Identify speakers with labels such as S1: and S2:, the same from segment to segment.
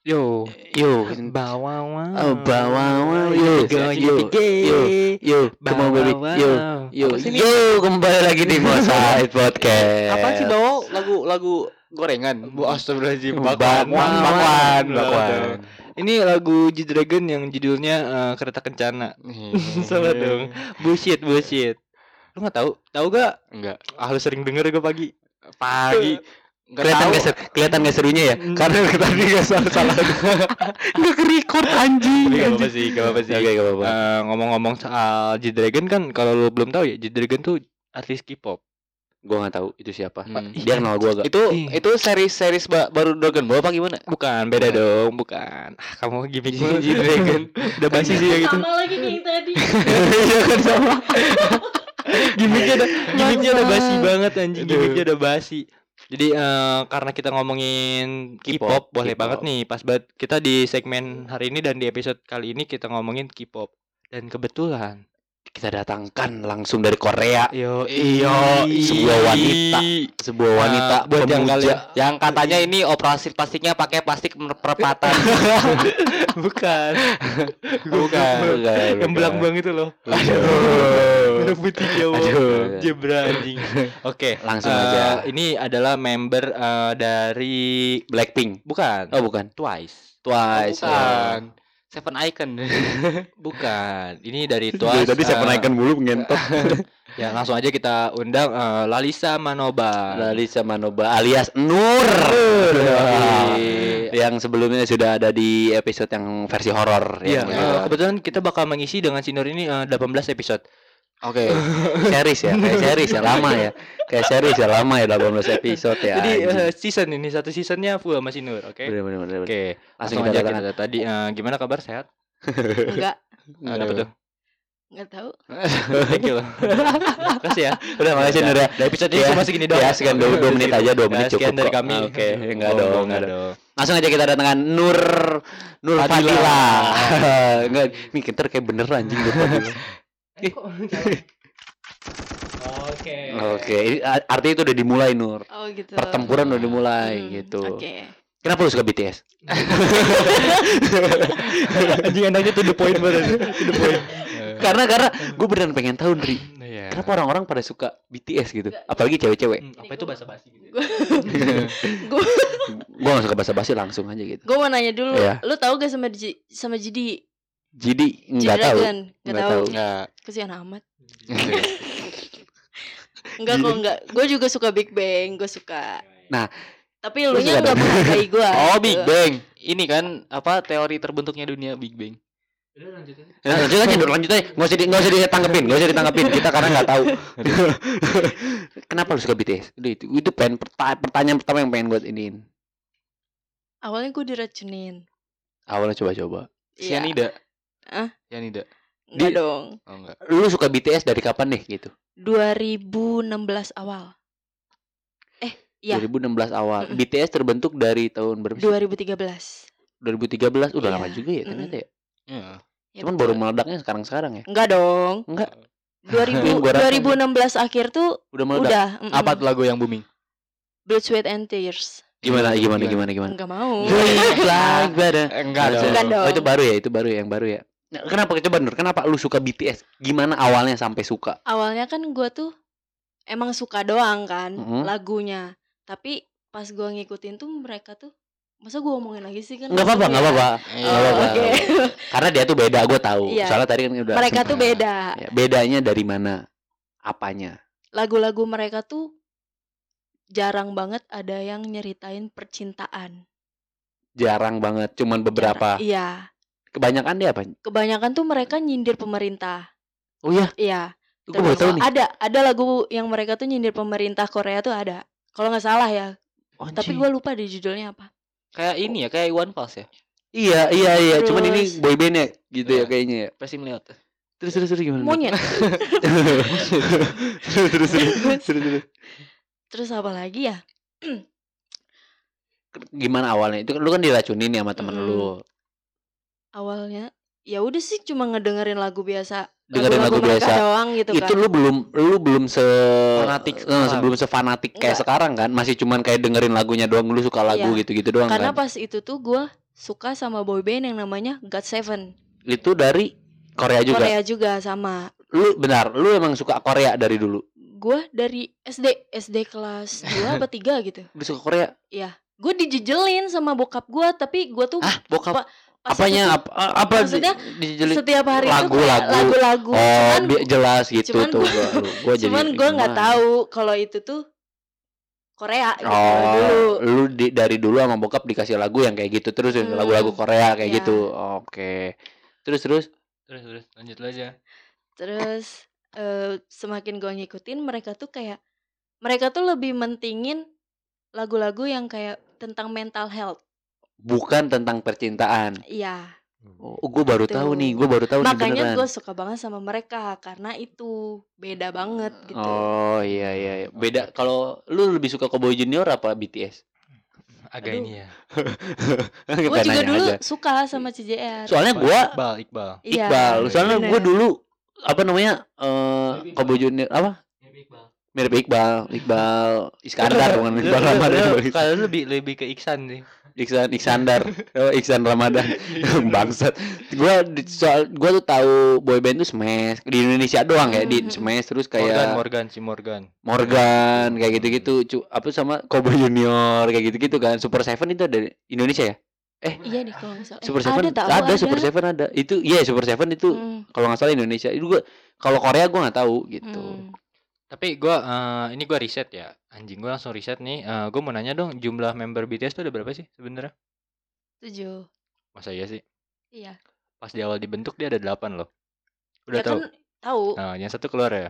S1: Yo,
S2: Yo,
S1: bawa wow.
S2: oh bawa wow, yo, yo, yo, yo, yo, yo,
S1: Apa sih ini?
S2: yo, kembali lagi di Mosaic Podcast.
S1: Apa sih bawa lagu lagu gorengan? Bu astagfirullahaladzim.
S2: Bakwan, bakwan, bakwan.
S1: Ini lagu G Dragon yang judulnya eh, Kereta Kencana. Salah dong. Bullshit, bullshit. Lu nggak tahu? Tahu gak?
S3: Enggak.
S1: Ah, lu sering denger gue pagi.
S3: Pagi.
S2: Kelihatan
S3: tahu.
S2: gak, ser- kelihatan gak serunya ya?
S1: Hmm.
S2: Karena tadi gak salah-salah. Gak ke-record anjing.
S1: Tapi gak apa-apa
S2: anjing.
S1: sih, gak apa-apa sih.
S2: Oke, gak apa-apa.
S1: Eh, ngomong-ngomong soal G Dragon kan kalau lu belum tahu ya, G Dragon tuh artis K-pop.
S2: Gua gak tahu itu siapa.
S3: Hmm.
S2: Dia kenal gua gak?
S3: Itu
S1: Ih.
S3: itu series-series ba- baru Dragon Ball apa gimana?
S1: Bukan, beda dong, bukan. Ah, kamu gimmick G Dragon. Udah basi sih ya gitu.
S4: Sama lagi kayak yang tadi.
S1: Iya kan sama. gimmicknya udah gimmicknya udah basi banget anjing, gimmicknya udah basi. Jadi eh, karena kita ngomongin K-pop, boleh banget nih pas banget kita di segmen hari ini dan di episode kali ini kita ngomongin K-pop. Dan kebetulan
S2: Kita datangkan langsung dari Korea.
S1: yo
S2: Iyo, sebuah wanita, sebuah wanita
S1: Nah, buat yang kalian-
S3: Yang katanya ini operasi plastiknya pakai plastik perempatan.
S1: bukan
S2: Bukan, bukan,
S1: yang
S2: bukan.
S1: belang-belang itu loh
S2: Aduh.
S1: Merah putih Jawa
S2: Aduh.
S1: Zebra anjing Oke
S2: Langsung
S1: eh,
S2: aja.
S1: Ini adalah member eh, dari
S2: Blackpink.
S1: Bukan
S2: Oh, bukan.
S1: Twice
S2: Twice.
S3: Bukan. Seven Icon.
S1: Bukan Ini dari
S2: Dari
S1: Twice
S2: tadi saya
S1: eh,
S2: menaikkan bulu ngentot.
S1: Ya langsung aja kita undang eh, Lalisa Manoba
S2: Lalisa Manoba alias Nur.
S1: Yoi.
S2: yang sebelumnya sudah ada di episode yang versi horor
S1: Iya,
S2: yang
S1: eh, kebetulan kita bakal mengisi dengan Sinur ini eh, 18 episode.
S2: Oke, series ya, kayak series ya lama ya. Kayak series ya lama ya 18 episode ya.
S1: Jadi eh, season ini satu seasonnya full sama Sinur, oke?
S2: Bener, bener, bener, bener.
S1: Oke, langsung,
S2: Langsung kita
S1: aja
S2: datang.
S1: kita tadi eh, gimana kabar sehat?
S4: Enggak,
S1: Eh, Dapat tuh.
S4: enggak tahu.
S1: Thank you loh. Makasih ya.
S2: Udah makasih Nur ya.
S1: Dari episode ini
S2: Ya,
S1: cuma segini doang.
S2: ya, sekian dua- dua menit aja, dua
S1: Ya,
S2: menit
S1: sekian
S2: cukup
S1: dari
S2: kok.
S1: kami.
S2: Oke, enggak
S1: Oh,
S2: dong,
S1: enggak
S2: enggak
S1: dong.
S2: Langsung aja kita datangkan Nur Nur
S1: Fadila.
S2: Fadila. Enggak, nih kita kayak bener anjing Nur Fadila.
S4: Oke.
S2: Oke, a- artinya itu udah dimulai Nur.
S4: Oh gitu.
S2: Pertempuran udah dimulai
S4: Hmm,
S2: gitu.
S4: Oke.
S2: Kenapa lu suka BTS?
S1: Anjing enaknya tuh the point banget. The point.
S2: karena karena gue beneran pengen tahu Nri.
S1: Iya.
S2: Kenapa orang-orang pada suka BTS gitu? Apalagi cewek-cewek.
S1: Hmm, Apa itu bahasa basi gitu?
S4: Gue
S2: Gue gak suka basa-basi langsung aja gitu.
S4: gue mau nanya dulu.
S2: Iya.
S4: Lu tahu gak sama sama Jidi?
S2: Jadi nggak tahu.
S4: Nggak tahu.
S2: tahu.
S4: Kesian amat. Enggak kok enggak. Gue juga suka Big Bang. Gue suka.
S2: Nah,
S4: Tapi
S2: lu
S4: lu nya
S2: suka
S4: enggak menghargai gue.
S3: Oh, Big Bang. Ini kan apa teori terbentuknya dunia Big Bang.
S2: Nah, lanjut aja, Nur, lanjut aja. Nggak usah di, nggak usah ditanggepin, nggak usah ditanggepin. Kita karena nggak tahu. Kenapa lu suka BTS? Udah itu, itu pengen perta- pertanyaan pertama yang pengen gue iniin.
S4: Awalnya gue diracunin.
S2: Awalnya coba-coba.
S4: Iya.
S3: Cyanida.
S4: Ah?
S3: Cyanida.
S4: Enggak
S2: Di-
S4: dong.
S3: Oh enggak.
S2: Lu suka BTS dari kapan deh gitu?
S4: 2016 awal. Eh, iya.
S2: 2016 awal.
S4: Mm-mm.
S2: BTS terbentuk dari tahun berapa? sih?
S4: 2013.
S2: 2013 udah
S4: Iya.
S2: lama juga ya ternyata ya.
S3: Iya.
S4: Ya,
S2: Cuman
S4: betul.
S2: baru meledaknya sekarang-sekarang ya.
S4: Enggak dong.
S2: Enggak,
S4: 2000
S2: Gua rasa-
S4: 2016 akhir tuh
S2: udah meledak.
S4: udah. mm-mm.
S3: Apa tuh lagu yang booming?
S4: Blood, Sweat and Tears.
S2: Gimana gimana
S3: Gimana?
S2: gimana gimana?
S4: Enggak mau.
S3: Enggak.
S4: Bukan dong.
S2: Oh, itu baru ya, itu baru ya, yang baru ya. Nah, Kenapa coba Nur? Kenapa lu suka BTS? Gimana awalnya sampai suka?
S4: Awalnya kan gua tuh emang suka doang kan
S2: Mhm.
S4: lagunya. Tapi pas gua ngikutin tuh mereka tuh masa gua ngomongin lagi sih kan
S2: Enggak apa-apa, enggak apa-apa.
S3: Iya.
S4: Oh,
S2: apa-apa.
S4: oke.
S2: Karena dia tuh beda, gue tahu.
S4: Iya.
S2: Soalnya tadi kan udah
S4: mereka tuh beda.
S2: Ya, bedanya dari mana? Apanya?
S4: Lagu-lagu mereka tuh jarang banget ada yang nyeritain percintaan.
S2: Jarang banget, cuman beberapa.
S4: Jarang- Iya.
S2: Kebanyakan dia apa?
S4: Kebanyakan tuh mereka nyindir pemerintah.
S2: Oh iya,
S4: Iya.
S2: gue baru tahu nih.
S4: Ada ada lagu yang mereka tuh nyindir pemerintah Korea tuh ada. Kalau nggak salah ya. Tapi gue lupa di judulnya apa.
S3: Kayak ini ya, kayak Iwan Fals ya.
S2: Iya, iya, iya. Cuman ini
S4: Terus-
S2: boy band ya, gitu ya
S3: Iya.
S2: kayaknya ya.
S3: Pasti melihat.
S2: Terus terus terus gimana?
S4: Monyet.
S2: terus terus terus terus terus.
S4: Terus apa lagi ya?
S2: Gimana awalnya? Itu kan lu kan diracunin ya sama temen
S4: Mm-mm.
S2: lu.
S4: Awalnya ya udah sih cuma ngedengerin lagu biasa.
S2: Dengerin lagu
S4: mereka
S2: biasa.
S4: doang gitu
S2: itu
S4: kan.
S2: lu belum lu belum se
S3: Fanatik
S2: eh, sebelum sefanatik kayak
S4: Enggak.
S2: sekarang kan masih cuman kayak dengerin lagunya doang lu suka lagu
S4: Iya.
S2: gitu-gitu doang
S4: Karena
S2: kan
S4: pas itu tuh gue suka sama boyband yang namanya God Seven.
S2: Itu dari Korea juga.
S4: Korea juga sama.
S2: Lu benar, lu emang suka Korea dari dulu.
S4: Gua dari SD, SD kelas 2 apa 3 gitu.
S2: Lu suka Korea?
S4: Gue dijejelin sama bokap gua, tapi gua tuh
S2: Ah, bokap apanya
S4: itu
S2: apa apa
S4: maksudnya
S2: di- dijelit?
S4: setiap hari itu
S2: lagu,
S4: kayak
S2: lagu.
S4: lagu-lagu.
S2: Oh,
S4: cuman
S2: jelas gitu
S4: cuman
S2: tuh
S4: gua-
S2: gua, gua jadi
S4: cuman gue nggak
S2: gimana?
S4: tahu kalau itu tuh Korea gitu
S2: Oh,
S4: dulu.
S2: lu di, dari dulu sama bokap dikasih lagu yang kayak gitu terus
S4: Hmm,
S2: lagu-lagu Korea kayak
S4: iya.
S2: gitu. Oke. Terus terus
S1: Terus terus lanjut lu aja.
S4: Terus eh, semakin gue ngikutin mereka tuh kayak mereka tuh lebih mentingin lagu-lagu yang kayak tentang mental health.
S2: Bukan tentang percintaan.
S4: Iya.
S2: Oh, gue baru
S4: Gitu.
S2: tahu nih, gue baru tahu nih
S4: Makanya gue suka banget sama mereka karena itu beda banget gitu.
S2: Oh iya iya, iya. beda. Kalau lu lebih suka Cowboy Junior apa BTS?
S1: Agak
S4: Aduh.
S1: ini ya.
S4: gue juga dulu
S2: aja.
S4: suka sama CJR.
S2: Soalnya gue
S1: Iqbal, Iqbal.
S4: Iya,
S2: Iqbal. Soalnya gue dulu apa namanya Cowboy Junior apa? Mirip Iqbal, Iqbal Iskandar bukan Iqbal Iqbal
S1: Kalau lu lebih lebih ke Iksan sih.
S2: Iksan Iksandar, oh, Iksan Ramadan, bangsat. Gua di- soal gua tuh tahu boyband tuh Smash di Indonesia doang ya, di
S4: Mhm.
S2: Smash terus
S1: Morgan,
S2: kayak
S1: Morgan, si Morgan.
S2: Morgan kayak gitu-gitu, cu- apa sama Cowboy Junior kayak gitu-gitu kan. Super Seven itu ada di Indonesia ya?
S4: Iya deh kalau nggak salah. Eh,
S2: Super Seven
S4: ada tahu
S2: ada, Super Seven ada. Itu iya Super Seven itu
S4: Hmm,
S2: kalau nggak salah Indonesia. Itu gua kalau Korea gua nggak tahu gitu.
S4: hmm.
S1: Tapi gua eh, ini gua riset ya. Anjing gua langsung riset nih. Eh, gua mau nanya dong, jumlah member BTS tuh ada berapa sih sebenarnya?
S4: Tujuh.
S1: Masa iya sih?
S4: Iya.
S1: Pas di awal dibentuk dia ada 8 loh. Udah
S4: ya
S1: tahu.
S4: kan tahu.
S1: Nah, yang satu keluar ya.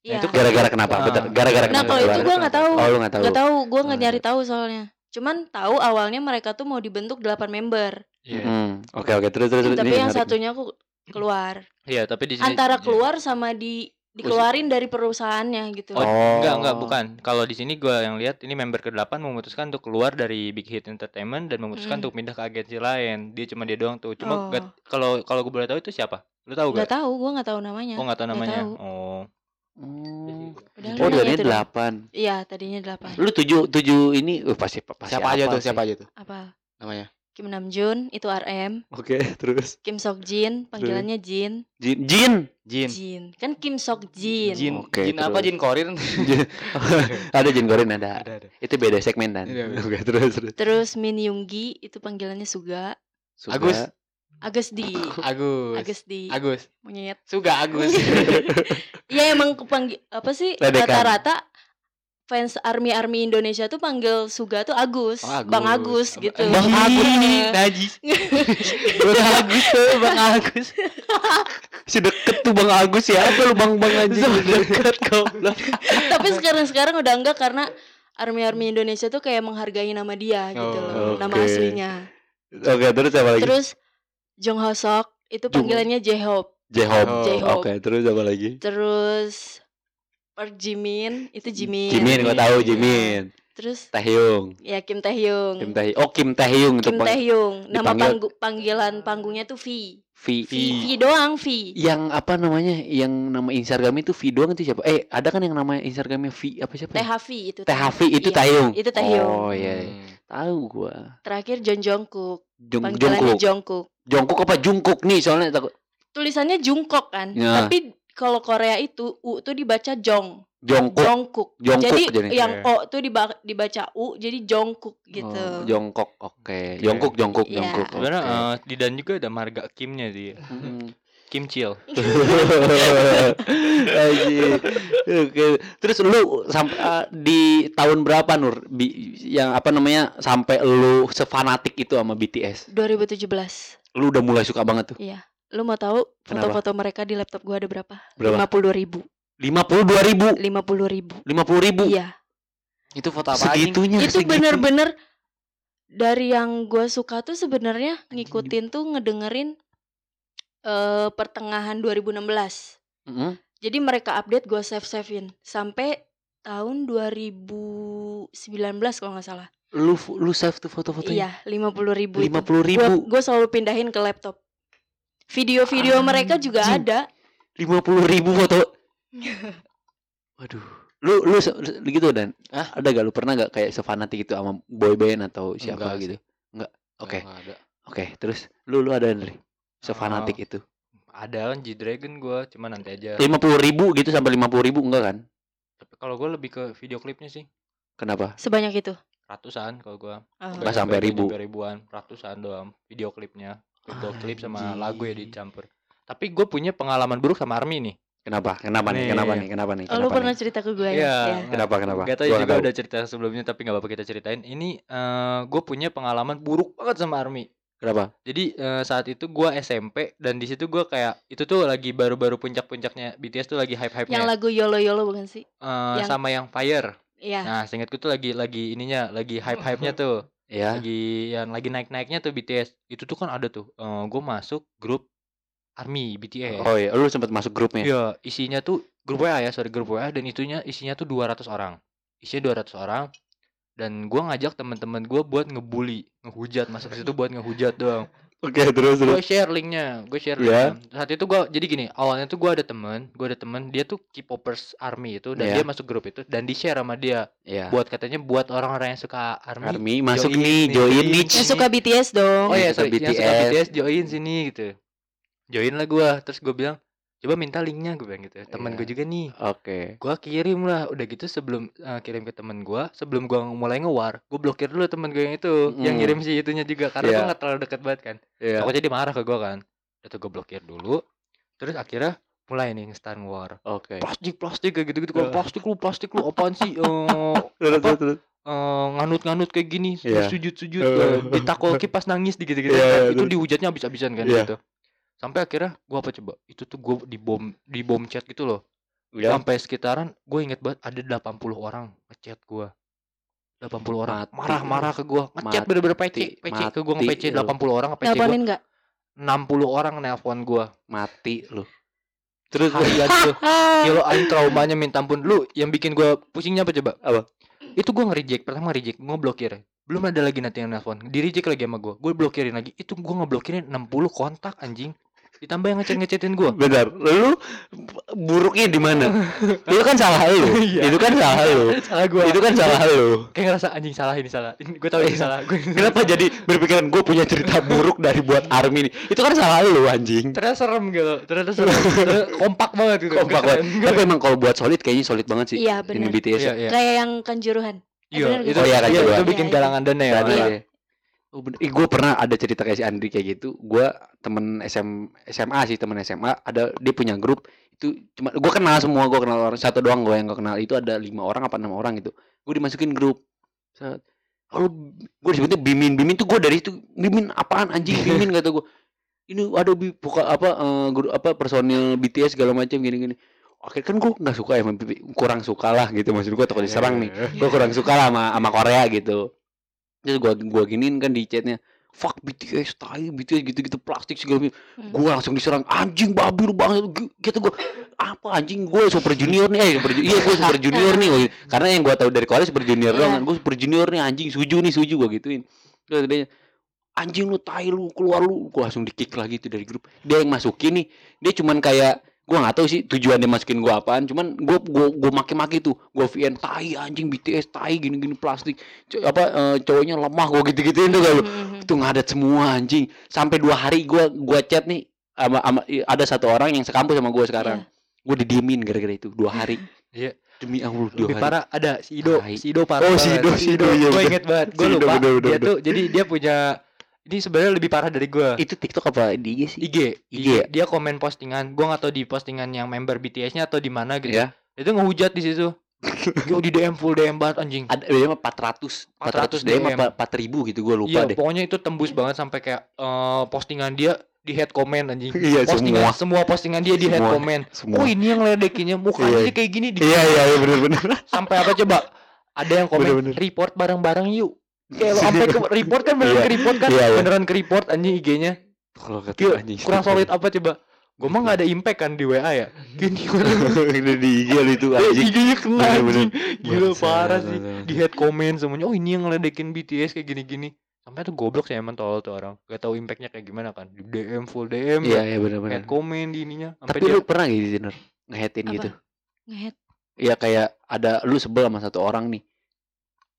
S4: Iya.
S1: itu
S2: Gara-gara kenapa?
S1: Ah.
S2: Bentar, gara-gara
S4: Nah,
S2: kenapa?
S4: kalau itu
S2: keluar?
S4: gua nggak tahu.
S2: Oh, lu nggak tahu.
S4: Gak tahu, gue nggak
S1: Oh,
S4: nyari tahu soalnya. Cuman tahu awalnya mereka tuh mau dibentuk 8 member,
S1: Iya.
S2: Hmm, Oke oke terus terus terus.
S4: tapi
S2: Ini
S4: yang
S2: menarik
S4: satunya aku keluar.
S1: Iya, tapi di sini
S4: Antara
S1: iya.
S4: keluar sama di dikeluarin dari perusahaannya gitu.
S1: Oh,
S2: Oh.
S1: enggak enggak bukan. Kalau di sini gua yang lihat ini member ke-8 memutuskan untuk keluar dari Big Hit Entertainment dan memutuskan
S4: Mm.
S1: untuk pindah ke agensi lain. Dia cuma dia doang tuh. Cuma
S4: Oh.
S1: kalau kalau gue boleh tahu itu siapa? Lu tahu
S4: Nggak
S1: gak?
S4: tahu, gue nggak tahu namanya.
S1: Oh, nggak tahu namanya.
S4: tahu.
S1: Oh.
S2: Hmm.
S4: Udah
S2: Oh,
S4: lu
S2: dari
S4: nanya itu dong.
S2: delapan.
S4: Iya, tadinya 8
S2: Lu tujuh tujuh ini, uh, pasti pasti
S3: Siapa aja tuh?
S2: sih?
S3: Siapa aja tuh
S4: Apa?
S3: namanya?
S4: Kim Namjoon itu RM,
S2: Oke, terus
S4: Kim Sok Jin panggilannya Jin.
S2: Jin, Jin.
S3: Jin.
S4: Jin. Kan Kim Sok Jin.
S3: Jin.
S2: Oke,
S3: Jin apa? Jin Korin?
S2: ada Jin Gorin ada.
S3: ada.
S2: Itu beda segmen kan.
S3: Iya, beda.
S2: Oke, terus terus.
S4: Terus Min Yoongi itu panggilannya Suga.
S2: Suga.
S3: Agus.
S4: Agus di.
S3: Agus.
S4: Agus di.
S3: Agus.
S4: Monyet.
S3: Suga Agus.
S4: Iya emang kepanggil apa sih rata-rata fans army army Indonesia tuh panggil Suga tuh Agus,
S3: Oh, Agus.
S4: Bang Agus gitu.
S3: Bang Agus nih, Najis. Bang Agus tuh, Bang Agus.
S2: Si deket tuh Bang Agus ya. Apa lu Bang Bang aja?
S3: Deket goblok.
S4: Tapi sekarang sekarang udah enggak karena army army Indonesia tuh kayak menghargai nama dia gitu
S3: Oh,
S4: loh, nama
S2: oke.
S4: aslinya.
S2: Oke, terus apa lagi?
S4: Terus Jong Ho Sok itu panggilannya J-Hope.
S2: J-Hope.
S4: J-Hope.
S2: Oke, terus apa lagi?
S4: Terus Park Jimin itu Jimin.
S2: Jimin, gua tahu Jimin.
S4: Terus
S2: Taehyung.
S4: ya Kim Taehyung.
S2: Kim Taehyung. Oh, Kim Taehyung itu
S4: Kim Taehyung. Nama panggu- panggilan panggungnya tuh V.
S2: V.
S4: V, V doang V.
S2: Yang apa namanya? Yang nama Instagram itu V doang itu siapa? Eh, ada kan yang namanya Instagramnya V apa siapa?
S4: THV itu.
S2: THV itu
S4: Iya,
S2: Taehyung.
S4: Itu Taehyung.
S2: Oh iya, iya.
S3: Hmm.
S2: tahu gua.
S4: Terakhir Jon Jungkook.
S2: Jungkook.
S4: Jungkook.
S2: Jungkook apa Jungkook nih soalnya takut
S4: Tulisannya Jungkook kan.
S2: Ya.
S4: Tapi kalau Korea itu U tuh dibaca Jong.
S2: Jongkook.
S4: Jongkook.
S2: Jongkook
S4: Jadi
S2: jadi.
S4: yang
S1: Iya.
S4: O tuh diba- dibaca U jadi Jongkook gitu.
S2: Oh, Jongkok. Oke. Jongkook, Jongkook,
S4: Iya.
S2: Jongkook.
S1: Sebenarnya
S2: oke.
S1: eh, di dan juga ada marga Kimnya dia.
S2: Mm.
S1: Kim.
S2: Anjing. Oke. Terus lu sampai uh, di tahun berapa Nur Bi- yang apa namanya sampai lu sefanatik itu sama BTS?
S4: 2017.
S2: Lu udah mulai suka banget tuh.
S4: Iya. Lu mau tahu foto-foto mereka di laptop gua ada berapa?
S2: Berapa?
S4: 52 ribu.
S2: Lima puluh dua ribu.
S4: 50 ribu.
S2: Lima puluh ribu.
S4: Iya.
S3: Itu foto apa?
S2: Segitunya.
S4: itu bener-bener dari yang gue suka tuh sebenarnya ngikutin tuh ngedengerin eh pertengahan 2016
S2: Mm-mm.
S4: jadi mereka update gue save savein sampai tahun 2019 kalau nggak salah
S2: Lu lu save tuh foto-fotonya.
S4: iya 50 ribu
S2: Lima puluh ribu.
S4: gue selalu pindahin ke laptop video-video mereka juga ada
S2: Lima puluh ribu foto. Waduh. Lu lu se- gitu dan
S3: Hah?
S2: ada gak lu pernah gak kayak sefanatik itu sama boyband atau siapa
S3: Enggak
S2: gitu? Enggak. Oke.
S3: Ada.
S2: Oke, terus lu lu ada Andre?
S1: Oh.
S2: Sefanatik itu.
S1: Ada kan G-Dragon gua, cuma nanti aja.
S2: Lima puluh ribu gitu sampai lima puluh ribu enggak kan?
S1: Tapi kalau gua lebih ke video klipnya sih.
S2: Kenapa?
S4: Sebanyak itu?
S1: Ratusan kalau gua.
S4: Oh.
S2: Nggak sampai ribu.
S1: ribuan, ratusan doang video klipnya. Video klip sama lagu ya dicampur. Tapi gue punya pengalaman buruk sama Army nih.
S2: Kenapa? Kenapa nih?
S1: Nih.
S2: Kenapa nih? Kenapa nih?
S4: Oh, lu
S2: Kenapa
S4: pernah
S2: nih?
S4: cerita ke gue
S1: Iya.
S4: ya? Ya.
S2: Kenapa? Kenapa?
S1: Gak tau juga
S2: nggak tahu.
S1: udah cerita sebelumnya tapi nggak apa-apa kita ceritain. Ini eh gue punya pengalaman buruk banget sama Army.
S2: Kenapa?
S1: Jadi eh, saat itu gua SMP dan di situ gua kayak itu tuh lagi baru-baru puncak-puncaknya BTS tuh lagi hype-hype-nya.
S4: Yang lagu Yolo Yolo bukan sih?
S1: Eh,
S4: yang-
S1: sama yang Fire.
S4: Iya.
S1: Nah, seingatku tuh lagi lagi ininya, lagi hype-hype-nya tuh.
S2: Ya.
S1: Lagi yang lagi naik-naiknya tuh BTS. Itu tuh kan ada tuh. Eh gue masuk grup Army BTS.
S2: Oh iya, lu sempat masuk grupnya.
S1: Iya, isinya tuh grup WA ya, sorry grup WA dan itunya isinya tuh 200 orang. Isinya 200 orang. Dan gua ngajak teman-teman gua buat ngebully, ngehujat, masuk situ buat ngehujat doang.
S2: Oke, terus
S1: Gue share linknya, gue share linknya. Saat itu gua jadi gini, awalnya tuh gua ada temen, gua ada temen, dia tuh K-popers Army itu dan
S2: Iya.
S1: dia masuk grup itu dan di share sama dia
S2: Iya.
S1: buat katanya buat orang-orang yang suka Army.
S2: Army masuk
S1: join
S2: nih, join
S1: join
S2: nih.
S4: Yang suka BTS dong.
S1: Oh iya,
S2: Yang suka
S1: sorry, yang suka
S2: BTS.
S1: BTS join sini gitu. Join lah gua, terus gue bilang, coba minta linknya gue bilang gitu. Temen
S2: Iya.
S1: gue juga nih.
S2: Oke.
S1: Gua kirim lah, udah gitu sebelum eh, kirim ke temen gua, sebelum gua mulai ngewar, gua blokir dulu temen gue yang itu, yang
S2: Mm.
S1: ngirim si itunya juga karena
S2: Iya.
S1: gua nggak terlalu dekat banget kan.
S2: Iya.
S1: Pokoknya dia marah ke gua kan. Itu gua blokir dulu. Terus akhirnya mulai nih nge-start war.
S2: Oke.
S1: Plastik, plastik kayak gitu-gitu. Kalau
S2: Iya.
S1: plastik lu, plastik lu apaan sih?
S2: Terus,
S1: apa? eh, nganut-nganut kayak gini,
S2: Iya.
S1: sujud-sujud,
S2: Eh.
S1: eh, ditakoki pas nangis gitu-gitu
S2: Iya,
S1: kan.
S2: iya,
S1: Itu dihujatnya habis-habisan kan
S2: Iya.
S1: gitu. Sampai akhirnya gua apa coba? Itu tuh gua di bom di bom chat gitu loh.
S2: Ya.
S1: Sampai sekitaran gue inget banget ada 80 orang ngechat gua. 80 orang
S2: Mati
S1: marah-marah ke gua. Ngechat bener-bener PC, PC ke gua
S2: Mati
S1: nge-PC
S2: lu.
S1: 80 orang nge-PC gua.
S4: Nelponin nggak?
S1: 60 orang nelpon gua.
S2: Mati lu. Terus
S1: Harian tuh. Gila aing traumanya minta ampun. Lu yang bikin gua pusingnya apa coba?
S2: Apa?
S1: Itu gua nge-reject, pertama reject, gua blokir. Belum ada lagi nanti yang nelpon. Di-reject lagi sama gua. Gua blokirin lagi. Itu gua ngeblokirin 60 kontak anjing. Ditambah yang ngechat-ngechatin gua.
S2: Bentar, lu buruknya di mana? itu kan salah lu.
S1: Iya.
S2: Itu kan salah lu.
S1: Salah gua.
S2: Itu kan salah lu.
S1: Kayak ngerasa anjing salah ini salah. Ini gue tahu ini salah. Gua
S2: Kenapa jadi berpikiran gue punya cerita buruk dari buat army ini? Itu kan salah lu anjing.
S1: ternyata serem gitu ternyata serem Ternyata kompak banget gitu
S2: Kompak banget.
S1: Keren.
S2: Tapi emang kalau buat solid kayaknya solid banget sih.
S4: Iya,
S2: Ini
S4: benar.
S2: BTS.
S1: iya
S2: ya.
S1: iya
S4: Kayak yang Kanjuruhan.
S1: Iya itu?
S2: Oh, iya, kan,
S1: iya, itu bikin
S4: Iya, iya.
S1: galangan dana ya
S2: ya. Oh bener. gue pernah ada cerita kayak si Andri kayak gitu. Gue temen SM, SMA sih temen SMA. Ada dia punya grup itu cuma gue kenal semua. Gue kenal orang satu doang gue yang gak kenal itu ada lima orang apa enam orang gitu. Gue dimasukin grup. Set. Lalu gue disebutnya Bimin. Bimin tuh gue dari itu Bimin apaan anjing Bimin kata gue. Ini ada bi buka apa eh, grup apa personil BTS segala macam gini-gini. Akhirnya kan gue nggak suka ya kurang suka lah gitu maksud gue takut diserang nih gue kurang suka lah sama, sama Korea gitu terus gua gua giniin kan di chatnya fuck BTS tai BTS gitu-gitu plastik segala macam
S4: Hmm.
S2: gua langsung diserang anjing babi lu banget gitu gua apa anjing gue super junior nih eh super iya gue super junior nih gua gitu. karena yang gua tahu dari Korea super junior doang
S4: Iya.
S2: kan gue super junior nih anjing suju nih suju gua gituin terus dia anjing lu tai lu keluar lu gua langsung di kick lagi tuh dari grup dia yang masukin nih dia cuman kayak gua nggak tahu sih tujuan dia masukin gua apaan. Cuman gua gua gua maki-maki tuh. Gua VN tai anjing BTS tai gini-gini plastik. Co- apa eh, cowoknya lemah gua gitu-gituin tuh kalau
S4: Hmm.
S2: itu ngadat semua anjing. Sampai dua hari gua gua chat nih sama, sama i- ada satu orang yang sekampus sama gua sekarang. Gua didiemin gara-gara itu dua hari.
S1: Iya.
S2: demi Allah dua
S1: lebih
S2: hari.
S1: parah ada si Ido si Ido parah
S2: Oh, si. Ido, si Ido, iya,
S1: gue
S2: bener.
S1: inget banget gue
S2: Si
S1: lupa.
S2: bener, bener,
S1: dia
S2: bener.
S1: tuh jadi dia punya ini sebenarnya lebih parah dari gue
S2: itu TikTok apa di IG sih?
S1: IG,
S2: IG ya?
S1: dia komen postingan gue nggak tahu di postingan yang member BTS-nya atau di mana gitu.
S2: Ya
S1: itu ngehujat di situ. Yo di DM full DM banget anjing.
S2: Ada mah 400 400
S1: 400
S2: DM
S1: DM.
S2: apa 4000 gitu gua lupa
S1: iya
S2: deh.
S1: pokoknya itu tembus banget sampai kayak eh, postingan dia di head comment anjing.
S2: Iya,
S1: postingan
S2: semua.
S1: semua. postingan dia di head
S2: Semua.
S1: comment.
S2: Semua.
S1: Oh ini yang ledekinnya. Mukanya
S2: Iya.
S1: kayak gini di
S2: iya iya iya bener bener.
S1: Sampai apa coba? Ada yang komen
S2: Bener-bener.
S1: report bareng-bareng yuk kayak lo sampai ke report kan beneran
S2: Iya.
S1: ke report kan?
S2: Iya, iya.
S1: beneran ke report anjing IG-nya
S2: kalau kata
S1: Gila,
S2: anjing
S1: kurang solid apa coba? Gue mah nggak ada impact kan di WA ya? Gini
S2: Udah di IG lu itu anjing.
S1: IG-nya kena anjing. gila parah sih. di head comment semuanya oh ini yang ngeledekin BTS kayak gini-gini. Sampai tuh goblok sih emang tolol tuh orang. Gak tahu impactnya kayak gimana kan. Di DM full DM
S2: iya iya bener
S1: head comment di ininya. Sampai
S2: tapi
S1: dia
S2: lu pernah gitu Dinner ngehetin
S4: Apa?
S2: gitu?
S4: Ngehead.
S2: Iya kayak ada lu sebel sama satu orang nih.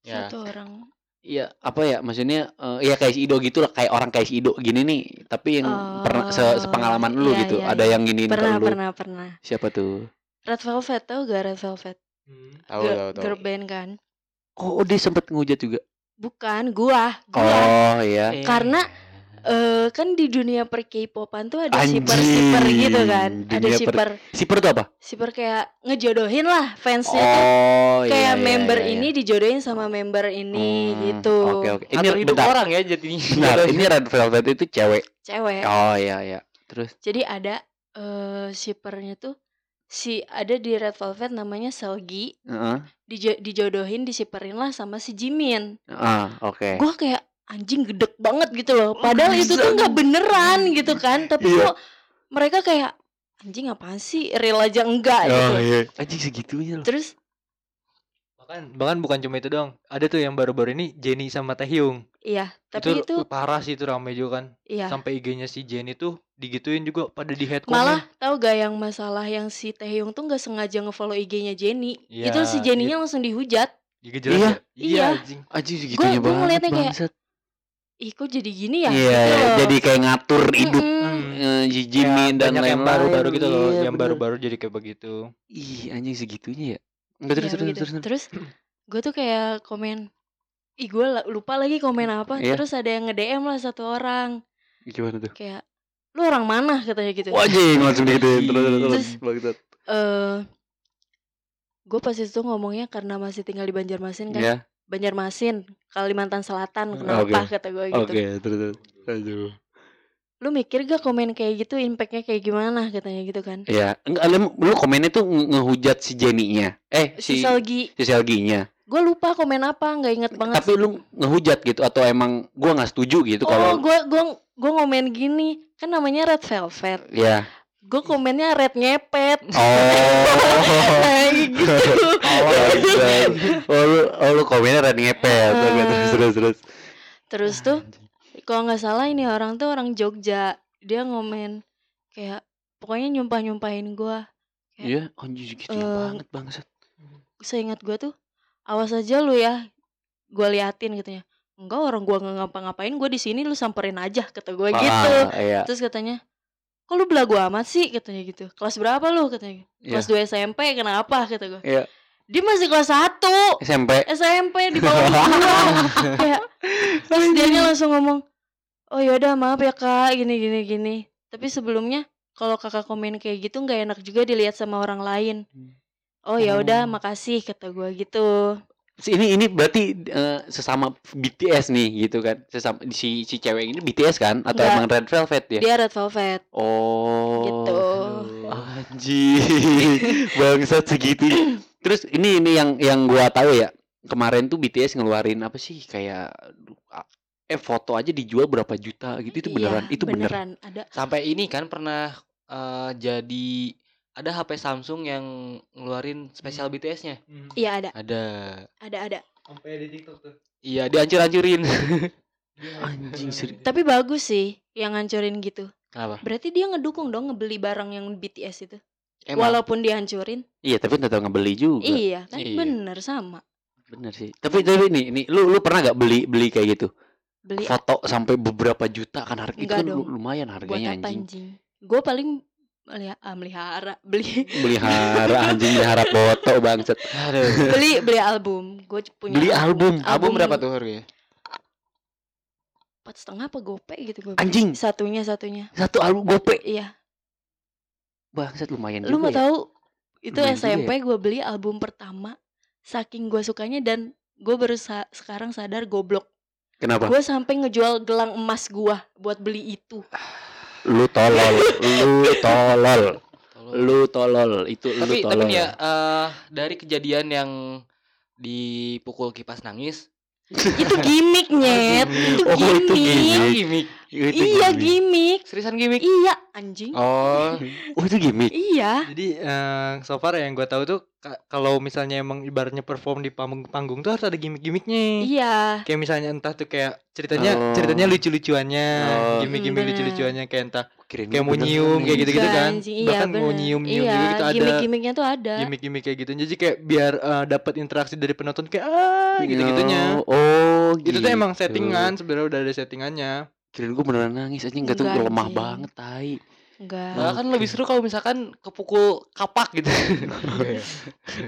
S1: Ya.
S4: satu orang.
S2: Iya, apa ya maksudnya eh, ya kayak si Ido gitu lah, kayak orang kayak si Ido gini nih, tapi yang pernah se-
S4: Oh,
S2: sepengalaman lu
S4: iya,
S2: gitu.
S4: iya,
S2: Ada
S4: iya.
S2: yang giniin ke
S4: Pernah,
S2: lu.
S4: pernah, pernah.
S2: Siapa tuh?
S4: Red Velvet tau gak Red Velvet?
S3: Tahu
S4: Girl-
S3: tahu tahu.
S4: Girl band kan?
S2: Oh, dia sempet ngehujat juga.
S4: Bukan, gua, gua.
S2: Oh, iya.
S4: Karena eh kan di dunia per K-popan tuh ada shipper-shipper gitu kan. Ada
S2: dunia per-
S4: shipper,
S2: Siper tuh apa?
S4: shipper kayak ngejodohin lah fansnya tuh.
S2: Oh, iya,
S4: Kayak
S2: iya,
S4: member
S2: iya, iya.
S4: ini dijodohin sama member ini
S2: Hmm,
S4: gitu.
S2: Oke, oke. Ini
S3: Ngatur hidup
S2: bentar.
S3: orang ya jadinya.
S2: Bentar, ini Red Velvet itu cewek.
S4: Cewek.
S2: Oh, iya, iya. Terus
S4: Jadi ada eh shippernya tuh si ada di Red Velvet namanya Selgi
S2: Heeh.
S4: dijo- dijodohin dishiperin lah sama si Jimin.
S2: Ah, oke.
S4: Gua kayak anjing gedek banget gitu loh. Padahal itu tuh nggak beneran gitu kan. Tapi
S2: Iya.
S4: kok mereka kayak anjing apaan sih? Real aja enggak gitu.
S2: Oh, iya. Anjing segitunya loh.
S4: Terus
S1: Bahkan bahkan bukan cuma itu doang. Ada tuh yang baru-baru ini Jenny sama Taehyung.
S4: iya, tapi
S1: itu,
S4: itu,
S1: parah sih itu rame juga kan.
S4: iya.
S1: Sampai IG-nya si Jenny tuh digituin juga pada di head
S4: Malah
S1: comment.
S4: tahu gak yang masalah yang si Taehyung tuh nggak sengaja ngefollow IG-nya Jenny.
S1: Iya,
S4: itu si Jenny-nya langsung dihujat.
S2: Iya.
S1: ya? Iya,
S4: Iya.
S1: anjing.
S2: Anjing segitunya
S4: gua
S2: banget.
S4: ngeliatnya kayak. Ih kok jadi gini ya?
S2: Iya,
S4: Gitu
S2: iya, jadi kayak ngatur hidup
S4: Mm-mm.
S2: eh, si Jimin
S1: Kayak
S2: dan
S1: banyak yang
S2: lain-lain.
S1: baru-baru gitu loh,
S2: Iya,
S1: yang baru-baru jadi kayak begitu.
S2: Ih, anjing segitunya ya. Enggak terus
S4: Iya,
S2: terus
S4: begitu.
S2: terus. terus.
S4: Terus gue tuh kayak komen Ih gue lupa lagi komen apa
S2: Iya.
S4: Terus ada yang nge-DM lah satu orang
S2: Gimana tuh?
S4: Kayak Lu orang mana katanya gitu
S2: Wah, anjing langsung gitu. Terus terus terus.
S4: Terus, eh Gue pas itu ngomongnya karena masih tinggal di Banjarmasin kan
S2: Ya.
S4: Banjarmasin Kalimantan Selatan
S2: Oke.
S4: Kenapa kata gue gitu
S2: Oke, terus terus. Aduh.
S4: Lu mikir gak komen kayak gitu Impactnya kayak gimana katanya gitu kan
S2: Iya, enggak lu, lu komennya tuh nge- ngehujat si Jenny-nya. Eh,
S4: Si
S2: si
S4: Selgi
S2: si Selgi-nya.
S4: Gue lupa komen apa nggak inget banget
S2: Tapi lu ngehujat gitu atau emang gua nggak setuju gitu
S4: Oh
S2: kalau
S4: gue gua, gua ngomen gini Kan namanya Red Velvet
S2: ya.
S4: Gue komennya red ngepet
S2: Oh.
S4: Gitu
S2: oh, lu, oh, lu komennya red ngepet.
S4: Ah.
S2: terus terus terus.
S4: Terus tuh Kalau nggak salah ini orang tuh orang Jogja Dia ngomen Kayak Pokoknya nyumpah-nyumpahin gua
S2: Iya, anjing segitu
S4: Eh,
S2: banget bangsat.
S4: Seingat gua tuh Awas aja lu ya Gua liatin katanya Enggak orang gua nggak ngapa-ngapain Gua di sini lu samperin aja Kata gitu
S2: Ah, iya.
S4: Terus katanya Kok lu belagu amat sih? katanya gitu. Kelas berapa lu? katanya Kelas 2 SMP kenapa? kata gua.
S2: Iya.
S4: Dia masih kelas 1
S2: SMP.
S4: SMP di bawah gua. Kayak terus dianya langsung ngomong oh yaudah maaf ya kak. Gini gini gini. Tapi sebelumnya kalau kakak komen kayak gitu nggak enak juga dilihat sama orang lain. Oh ya udah
S2: Oh.
S4: makasih kata gua gitu
S2: Ini ini berarti eh, sesama BTS nih gitu kan. Sesama si si cewek ini BTS kan atau
S4: Enggak.
S2: emang Red Velvet ya?
S4: dia red velvet
S2: Oh.
S4: gitu
S2: Anjing, bangsat segitu. Terus ini ini yang yang gua tahu ya. Kemarin tuh BTS ngeluarin apa sih kayak eh foto aja dijual berapa juta gitu itu beneran
S4: Iya,
S2: itu bener.
S4: beneran ada
S3: Sampai ini kan pernah eh, jadi ada HP Samsung yang ngeluarin spesial BTS-nya.
S4: iya ada
S3: Ada.
S4: ada ada
S1: Sampai di TikTok tuh.
S3: Iya, dihancur-hancurin.
S2: Anjing seri.
S4: tapi bagus sih yang ngancurin gitu
S3: Apa?
S4: berarti dia ngedukung dong ngebeli barang yang BTS itu
S3: Emang
S4: walaupun dihancurin
S2: Iya, tapi tetap ngebeli juga.
S4: iya kan
S3: Iya.
S4: bener sama
S2: Bener sih. Tapi tapi nih, nih lu lu pernah gak beli beli kayak gitu?
S4: beli
S2: Foto sampai beberapa juta kan harga itu kan
S4: dong.
S2: lumayan
S4: buat
S2: harganya
S4: apa
S2: anjing.
S4: anjing gue paling ah, melihara beli
S2: Melihara anjing melihara foto bangsat.
S3: Aduh.
S4: beli beli album gue punya
S2: Beli album.
S3: Album berapa tuh harganya?
S4: empat setengah apa gope gitu gue
S2: Anjing.
S4: satunya satunya
S2: Satu album gope.
S4: iya
S2: Bangsat lumayan
S4: lu mau
S2: ya.
S4: tahu itu
S2: Lumayan
S4: SMP gue beli album pertama saking gue sukanya dan gue baru sa- sekarang sadar goblok
S2: Kenapa?
S4: gue sampai ngejual gelang emas gue buat beli itu
S2: Lu tolol, lu tolol. Lu tolol, itu lu
S3: tapi
S2: tolol.
S3: tapi ya eh, dari kejadian yang dipukul kipas nangis
S4: itu gimmick nyet itu
S2: Oh, itu
S4: gimmick
S2: gimmick. Itu
S4: Iya
S2: gimmick.
S3: Seriusan gimmick?
S4: Iya anjing.
S3: Oh,
S2: Oh itu gimmick.
S4: Iya.
S1: Jadi eh, so far yang gue tahu tuh ka- kalau misalnya emang ibaratnya perform di panggung panggung tuh harus ada gimmick-gimmicknya.
S4: Iya.
S1: Kayak misalnya entah tuh kayak ceritanya
S2: Oh.
S1: ceritanya lucu-lucuannya,
S2: Oh.
S1: gimmick-gimmick
S4: Hmm,
S1: lucu-lucuannya kayak entah
S2: Kirain
S1: kayak mau nyium kayak gitu-gitu kan.
S4: anjing. Iya,
S1: Bahkan mau
S4: bener.
S1: nyium-nyium
S4: iya,
S1: juga gitu ada
S4: Gimmick-gimmicknya tuh ada.
S1: gimmick-gimmick kayak gitu. Jadi kayak biar eh, dapat interaksi dari penonton kayak ah gitu-gitunya.
S2: Oh,
S1: Itu tuh emang
S2: gitu.
S1: settingan sebenarnya udah ada settingannya.
S2: Kirain gue beneran nangis aja enggak tuh
S4: Enggak,
S2: lemah
S4: anjing.
S2: banget tai.
S4: Enggak.
S3: malah kan lebih seru kalau misalkan kepukul kapak gitu.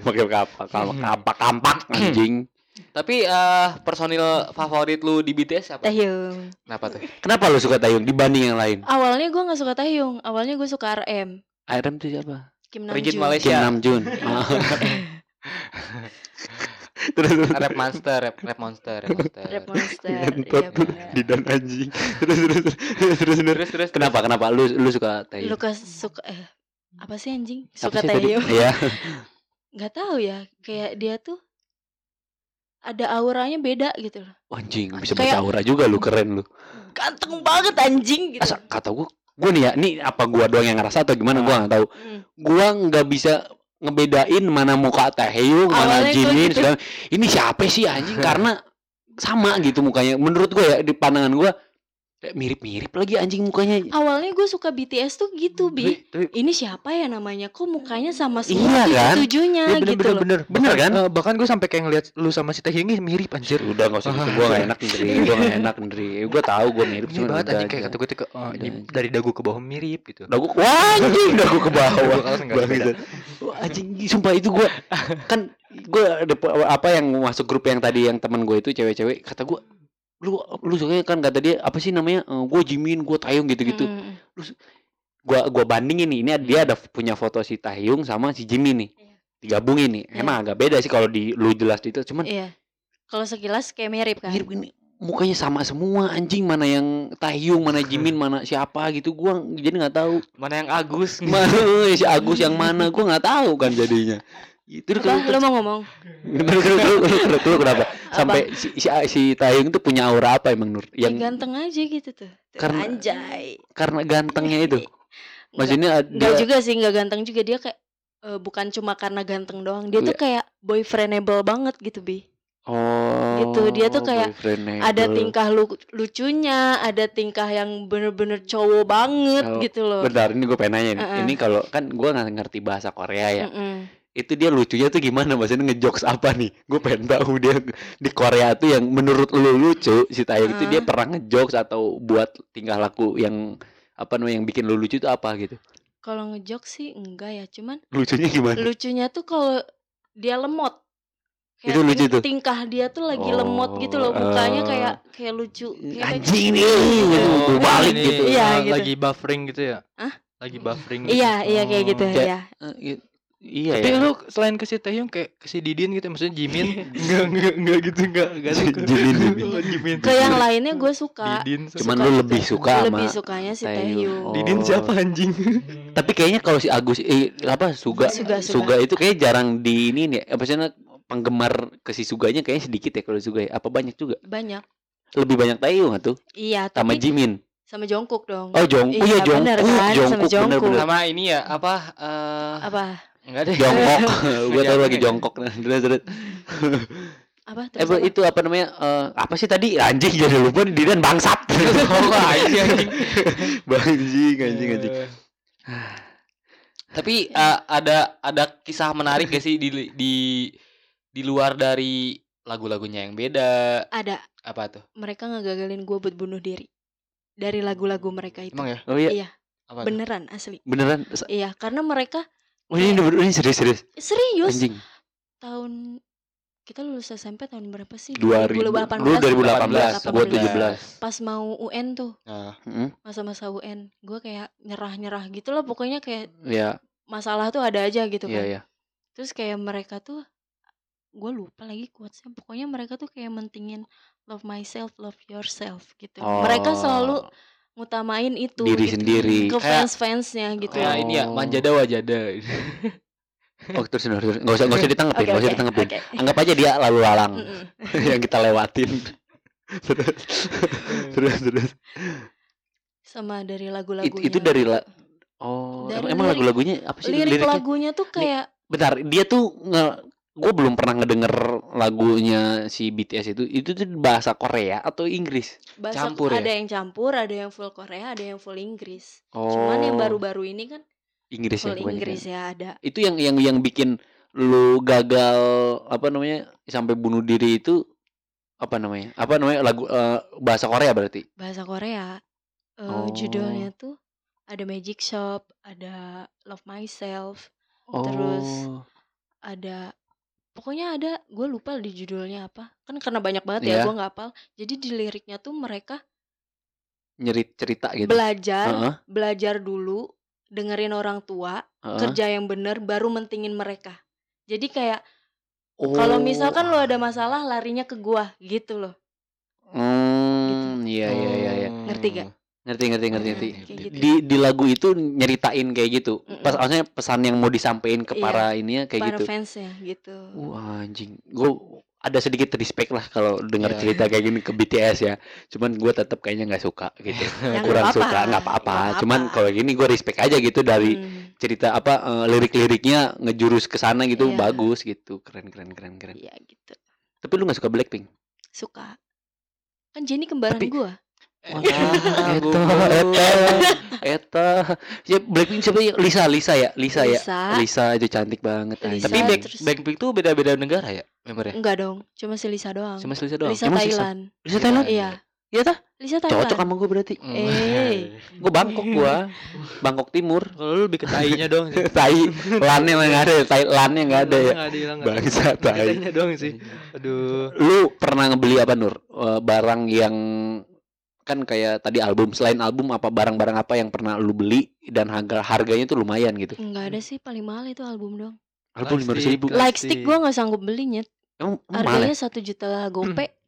S2: Pakai kapak, kapak, kapak, kampak anjing.
S3: Tapi eh personil favorit lu di BTS siapa?
S4: Taehyung.
S3: Kenapa tuh?
S2: Kenapa lu suka Taeyong dibanding yang lain?
S4: Awalnya gue nggak suka Taehyung. Awalnya gue suka RM.
S2: Adam tuh siapa?
S4: Kim
S3: Rigid
S4: Namjoon.
S3: Malaysia.
S2: Kim Namjoon. Terus terus
S3: Rap monster, rap, rap monster, rap monster.
S4: Rap Monster.
S2: Ngentot
S4: Iya
S2: tuh
S4: bener.
S2: di dan anjing. Terus terus terus terus terus.
S3: Terus terus
S2: Kenapa kenapa lu lu suka Taeyong?
S4: Lukas suka eh apa sih anjing? Suka? Taehyung.
S2: Iya.
S4: Nggak tahu ya. Kayak dia tuh ada auranya beda gitu loh.
S2: Anjing, bisa baca aura juga lu keren lu.
S4: Ganteng banget anjing gitu.
S2: Asa kata gua gua nih ya, nih apa gua doang yang ngerasa atau gimana gua nggak tahu.
S4: Hmm.
S2: Gua nggak bisa ngebedain mana muka Taehyung, mana
S4: Awalnya
S2: Jimin,
S4: gitu.
S2: segala. Ini siapa sih anjing karena sama gitu mukanya. Menurut gua ya di pandangan gua kayak mirip-mirip lagi anjing mukanya.
S4: Awalnya gue suka BTS tuh gitu, Bi.
S1: tapi
S4: Ini siapa ya namanya? Kok mukanya sama semua
S2: Iya
S4: tujuh
S2: kan?
S4: tujuhnya
S1: Iya bener
S4: gitu
S1: bener
S4: loh.
S1: bener
S2: Bener kan?
S1: Eh, bahkan gue sampai kayak ngeliat lu sama si Taehyung ini mirip anjir.
S2: Udah gak usah gitu,
S1: Ah.
S2: gua gak enak Ndri, gua gak enak Ndri Gua tahu gua mirip
S1: Ini
S2: cuma
S1: banget anjing kayak kata gue tuh oh, dari dagu ke bawah mirip gitu.
S2: Dagu, wah anjing dagu ke bawah anjing sumpah itu gua kan gua ada pe- apa yang masuk grup yang tadi yang teman gue itu cewek-cewek kata gua lu lu sukanya kan kata dia apa sih namanya Eh, gua Jimin gua Taeyong gitu-gitu
S4: Mm.
S2: gua gua bandingin nih ini dia ada punya foto si Taeyong sama si Jimin nih
S4: Iya.
S2: digabungin nih
S4: Iya.
S2: emang agak beda sih kalau di lu jelas itu cuman
S4: Iya. Kalau sekilas kayak mirip kan.
S2: mirip ini mukanya sama semua anjing mana yang Taehyung mana Jimin mana siapa gitu gua jadi nggak tahu
S3: Mana yang Agus?
S2: mana si Agus yang mana gua nggak tahu kan jadinya itu
S4: Apa? Lo mau ngomong?
S2: kenapa sampai si, si, si Taehyung tuh punya aura apa emang Nur
S4: Ya
S2: yang
S4: ganteng aja gitu tuh.
S2: Karena-
S4: Anjay.
S2: karena gantengnya itu maksudnya
S4: enggak
S2: dia
S4: juga sih, enggak ganteng juga dia kayak eh, bukan cuma karena ganteng doang. Dia tuh
S2: Iya.
S4: kayak boyfriendable banget gitu, Bi.
S2: oh
S4: Gitu, dia tuh kayak. Ada tingkah lu- lucunya, ada tingkah yang bener-bener cowok banget
S2: Oh,
S4: gitu loh.
S2: Bentar, ini gue pengen nanya nih.
S4: Heeh.
S2: Ini kalau kan gue nggak ngerti bahasa Korea ya.
S4: Mm-mm.
S2: Itu dia lucunya tuh gimana? Maksudnya ngejokes apa nih? Gue pengen tahu dia di Korea tuh yang menurut lu lucu si Taeyong itu dia
S4: Heeh.
S2: pernah ngejokes atau buat tingkah laku yang apa namanya yang bikin lu lucu itu apa gitu?
S4: Kalau ngejok sih enggak ya, cuman
S2: Lucunya gimana?
S4: lucunya tuh kalau dia lemot.
S2: Itu lucu tuh?
S4: Tingkah dia tuh lagi lemot gitu loh,
S2: Oh,
S4: mukanya
S2: eh.
S4: kayak kayak lucu. Kayak
S2: Anjing nih,
S4: Iya.
S2: gitu,
S1: Oh,
S2: balik
S1: ini,
S2: gitu.
S4: Iya,
S1: eh,
S4: gitu.
S1: Lagi buffering gitu ya?
S4: Hah?
S1: Lagi buffering.
S4: Iya, iya kayak gitu
S2: Kayak-
S4: ya.
S2: Eh, i- Iya
S1: Tapi
S2: ya.
S1: lu selain ke si Taehyung kayak ke si Didin gitu maksudnya Jimin enggak enggak enggak gitu enggak enggak suka.
S2: Jimin, Jimin.
S1: Oh, Jimin.
S4: Ke yang lainnya gue suka.
S1: Didin
S2: Cuman
S4: suka
S2: lu lebih suka sama
S4: Lebih sukanya si
S2: Taehyung.
S4: Taehyung.
S1: Didin
S2: Oh.
S1: siapa anjing?
S2: Tapi kayaknya kalau si Agus eh, apa Suga
S4: Suga,
S2: Suga,
S4: Suga.
S2: itu kayak jarang di ini nih. Apa sih penggemar ke si Suganya kayaknya sedikit ya kalau Suga ya. Apa banyak juga?
S4: Banyak.
S2: Lebih banyak Taeyong tuh
S4: Iya,
S2: sama
S4: tapi
S2: Jimin.
S4: sama Jongkook dong.
S2: Oh Jong, oh
S4: Iya,
S2: iya
S4: bener
S2: Jongkook,
S4: kan, sama
S2: bener-bener.
S3: Sama ini ya apa? eh
S4: Apa?
S3: Enggak deh.
S2: Jongkok, gue tau
S3: Jangan,
S2: lagi
S3: jangan.
S2: jongkok nah, terus terus.
S4: Apa?
S2: Eh
S4: Terus
S2: Bu,
S4: apa?
S2: itu apa namanya? eh, apa sih tadi? Anjing jadi lupa Didan bangsat.
S3: Oh, anjing, anjing.
S2: Anjing, anjing, anjing.
S3: Eh. Tapi eh, ada ada kisah menarik gak sih di di di luar dari lagu-lagunya yang beda?
S4: Ada.
S3: Apa tuh?
S4: Mereka ngegagalin gue buat bunuh diri. Dari lagu-lagu mereka itu.
S3: Emang ya?
S2: Oh iya,
S4: Iya,
S3: Apa
S4: beneran asli.
S2: beneran.
S4: Iya, karena mereka
S2: Oh ini ini serius serius.
S4: serius
S2: Anjing.
S4: tahun kita lulus SMP tahun berapa sih?
S2: 2000 lu 2018, gua 17.
S4: Pas mau UN tuh,
S3: Nah,
S2: Heeh.
S4: masa-masa UN, gue kayak nyerah-nyerah gitu lah pokoknya kayak
S2: Iya,
S4: masalah tuh ada aja gitu
S2: iya,
S4: kan.
S2: iya.
S4: Terus kayak mereka tuh gue lupa lagi quotesnya pokoknya mereka tuh kayak mentingin love myself, love yourself gitu. Mereka selalu ngutamain itu
S2: Oh. diri
S4: gitu.
S2: sendiri.
S4: ke
S3: Kayak-
S4: fans-fansnya gitu.
S3: kayak ini ya,
S2: Oh.
S3: manjada wajada.
S2: Oh terus terus terus. Nggak usah nggak usah ditanggepin, nggak usah
S4: oke,
S2: ditanggepin.
S4: oke.
S2: Anggap aja dia lalu lalang yang kita lewatin. terus terus terus.
S4: sama dari
S2: It-
S4: lagu-lagunya.
S2: itu dari la- Oh,
S4: Dari
S2: emang,
S4: lirik-
S2: lagu-lagunya apa sih
S4: lirik
S2: liriknya?
S4: lagunya tuh kayak
S2: Bentar, dia tuh nge gue belum pernah ngedenger lagunya si BTS itu. Itu tuh bahasa Korea atau Inggris?
S4: bahasa
S3: Campur ya?
S4: ada yang campur, ada yang full Korea, ada yang full Inggris.
S2: Oh,
S4: Cuman yang baru-baru ini kan
S2: Inggris ya
S4: full
S2: kebanyakan.
S4: Inggris ya ada.
S2: Itu yang yang yang bikin lu gagal apa namanya sampai bunuh diri itu apa namanya? Apa namanya lagu eh, bahasa Korea berarti?
S4: Bahasa Korea. Eh,
S2: Oh.
S4: Judulnya tuh ada Magic Shop, ada Love Myself,
S2: Oh.
S4: Terus ada pokoknya ada gue lupa di judulnya apa kan karena banyak banget ya
S2: Iya.
S4: gue nggak hafal jadi di liriknya tuh mereka
S2: nyerit cerita gitu.
S4: belajar
S2: Heeh,
S4: belajar dulu dengerin orang tua
S2: heeh.
S4: kerja yang bener baru mentingin mereka jadi kayak
S2: Oh.
S4: kalau misalkan lo ada masalah larinya ke gua gitu loh
S2: Hmm, iya iya iya iya.
S4: Ngerti gak?
S2: Ngerti ngerti ngerti ngerti.
S4: Kayak gitu.
S2: Di di lagu itu nyeritain kayak gitu.
S4: Mm-mm.
S2: Pas maksudnya pesan yang mau disampaikan ke
S4: Iya,
S2: para ininya kayak
S4: para
S2: gitu.
S4: fansnya gitu
S2: Wah anjing, gue ada sedikit respect lah kalau dengar
S3: Iya.
S2: cerita kayak gini ke BTS ya. Cuman gue tetap kayaknya nggak suka gitu.
S4: Ya,
S2: Kurang
S4: apa-apa,
S2: suka, nggak apa-apa. Cuman kalau gini gue respect aja gitu dari
S4: Hmm,
S2: cerita apa eh, lirik-liriknya ngejurus ke sana gitu
S4: Iya.
S2: bagus gitu. Keren keren keren keren.
S4: iya gitu
S2: Tapi lu nggak suka Blackpink?
S4: suka kan Jenny kembaran
S2: Tapi-
S4: gua
S2: Wah, eta, eta, eta. Ya Blackpink siapa ya? Lisa, Lisa ya, Lisa, ya.
S4: Lisa
S2: Lisa itu cantik banget.
S4: Lisa,
S3: Tapi. Black,
S4: terus-
S3: Blackpink tuh beda-beda negara ya membernya?
S4: enggak dong cuma si Lisa doang
S3: Cuma Lisa doang.
S4: Lisa
S2: sih,
S4: Thailand
S2: Lisa Thailand?
S4: iya
S2: Iya tah?
S4: Lisa Thailand
S2: Cocok sama gue berarti.
S3: Hmm.
S4: Eh.
S2: Gue Bangkok gua, Bangkok Timur.
S1: Kalau lu lebih ke tainya dong sih.
S2: tai lannya nggak ada, tai lannya nggak ada ya.
S1: Nggak ada hilang, nggak ada.
S2: Bangsa tai.
S1: Tainya doang sih. Aduh.
S2: Lu pernah ngebeli apa Nur? Eh, barang yang kan kayak tadi album selain album apa barang-barang apa yang pernah lu beli dan harga harganya tuh lumayan gitu.
S4: Enggak ada sih paling mahal itu album dong.
S2: Album lima ratus ribu.
S4: Like stick gua nggak sanggup belinya.
S2: Emang, emang mahal ya?
S4: Harganya satu juta gope.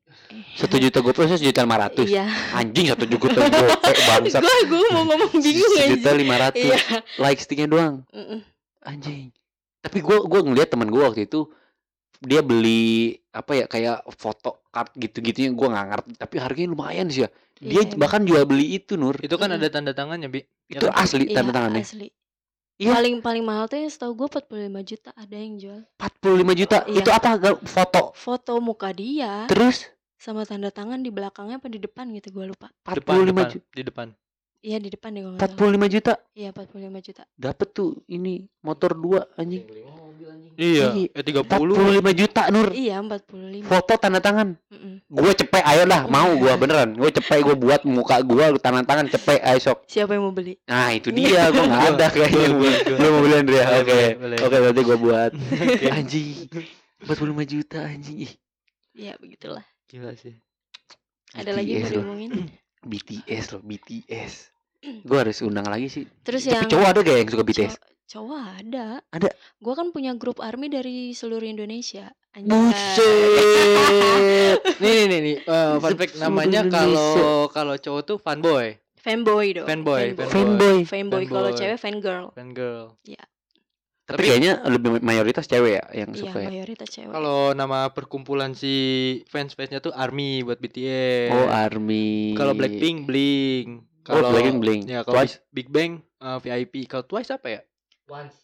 S2: Satu juta gue satu juta lima ratus.
S4: Iya.
S2: Anjing satu juta gue bangsat.
S4: Gua gua mau ngomong bingung
S2: Sejuta
S4: aja.
S2: lima ratus.
S4: Iya.
S2: Like sticknya doang. Anjing. Tapi gua gua ngeliat teman gua waktu itu dia beli apa ya kayak foto card gitu-gitunya gua nggak ngerti tapi harganya lumayan sih ya. Dia
S4: Iya,
S2: bahkan jual beli itu Nur.
S1: Itu kan ada tanda tangannya, Bi.
S2: Itu
S1: kan?
S2: asli
S4: Iya,
S2: tanda tangannya.
S4: asli.
S2: Iya.
S4: Paling paling mahal tuh yang setahu gua 45 juta ada yang jual.
S2: 45 juta.
S4: Iya.
S2: Itu apa? Foto.
S4: Foto muka dia
S2: Terus
S4: sama tanda tangan di belakangnya apa di depan gitu gua lupa.
S2: 45
S1: Depan, depan,
S2: juta.
S1: di depan.
S4: Iya di depan deh kalau nggak salah.
S2: 45 juta.
S4: Iya 45 juta.
S2: Dapet tuh ini motor dua anjing.
S1: Iya,
S2: Iya.
S1: eh 30.
S2: 45 juta Nur.
S4: Iya 45.
S2: Foto tanda tangan.
S4: Mm-mm.
S2: Gue cepet ayo dah mau gua beneran. Gue cepet gue buat muka gua lu tanda tangan cepet ayo sok.
S4: Siapa yang mau beli?
S2: Nah itu dia gue nggak ada kayaknya.
S1: Gua, gua, gua.
S2: Lu mau beli Andrea?
S1: Boleh,
S2: Oke.
S1: boleh, boleh.
S2: Oke berarti gue buat. Anjing. 45 juta anjing. Ih,
S4: Iya begitulah.
S1: Gila sih.
S4: Ada lagi yang
S2: BTS
S4: mau
S2: loh.
S4: diomongin?
S2: BTS loh BTS. Gue harus undang lagi sih.
S4: Terus
S2: Tapi
S4: yang
S2: cowok ada gak yang suka BTS?
S4: Cow- cowok ada.
S2: Ada?
S4: Gua kan punya grup army dari seluruh Indonesia. Anjay.
S2: Buset.
S1: Nih nih nih, nih. eh, fun fact namanya kalau kalau cowok tuh fanboy,
S4: Fanboy dong.
S1: Fanboy,
S2: Fanboy.
S4: Fanboy. Kalau
S1: Fanboy.
S4: cewek fangirl.
S1: fangirl.
S2: Tapi kayaknya lebih mayoritas cewek ya yang
S4: Iya,
S2: suka ya.
S4: mayoritas cewek.
S1: Kalau nama perkumpulan si fans-fansnya tuh ARMY buat BTS.
S2: Oh Army.
S1: Kalau Blackpink Blink.
S2: Oh,
S1: Kalau
S2: Blackpink Blink.
S1: Ya, kalau
S2: Twice.
S1: Big Bang eh, VIP. Kalau Twice apa ya?
S4: Once.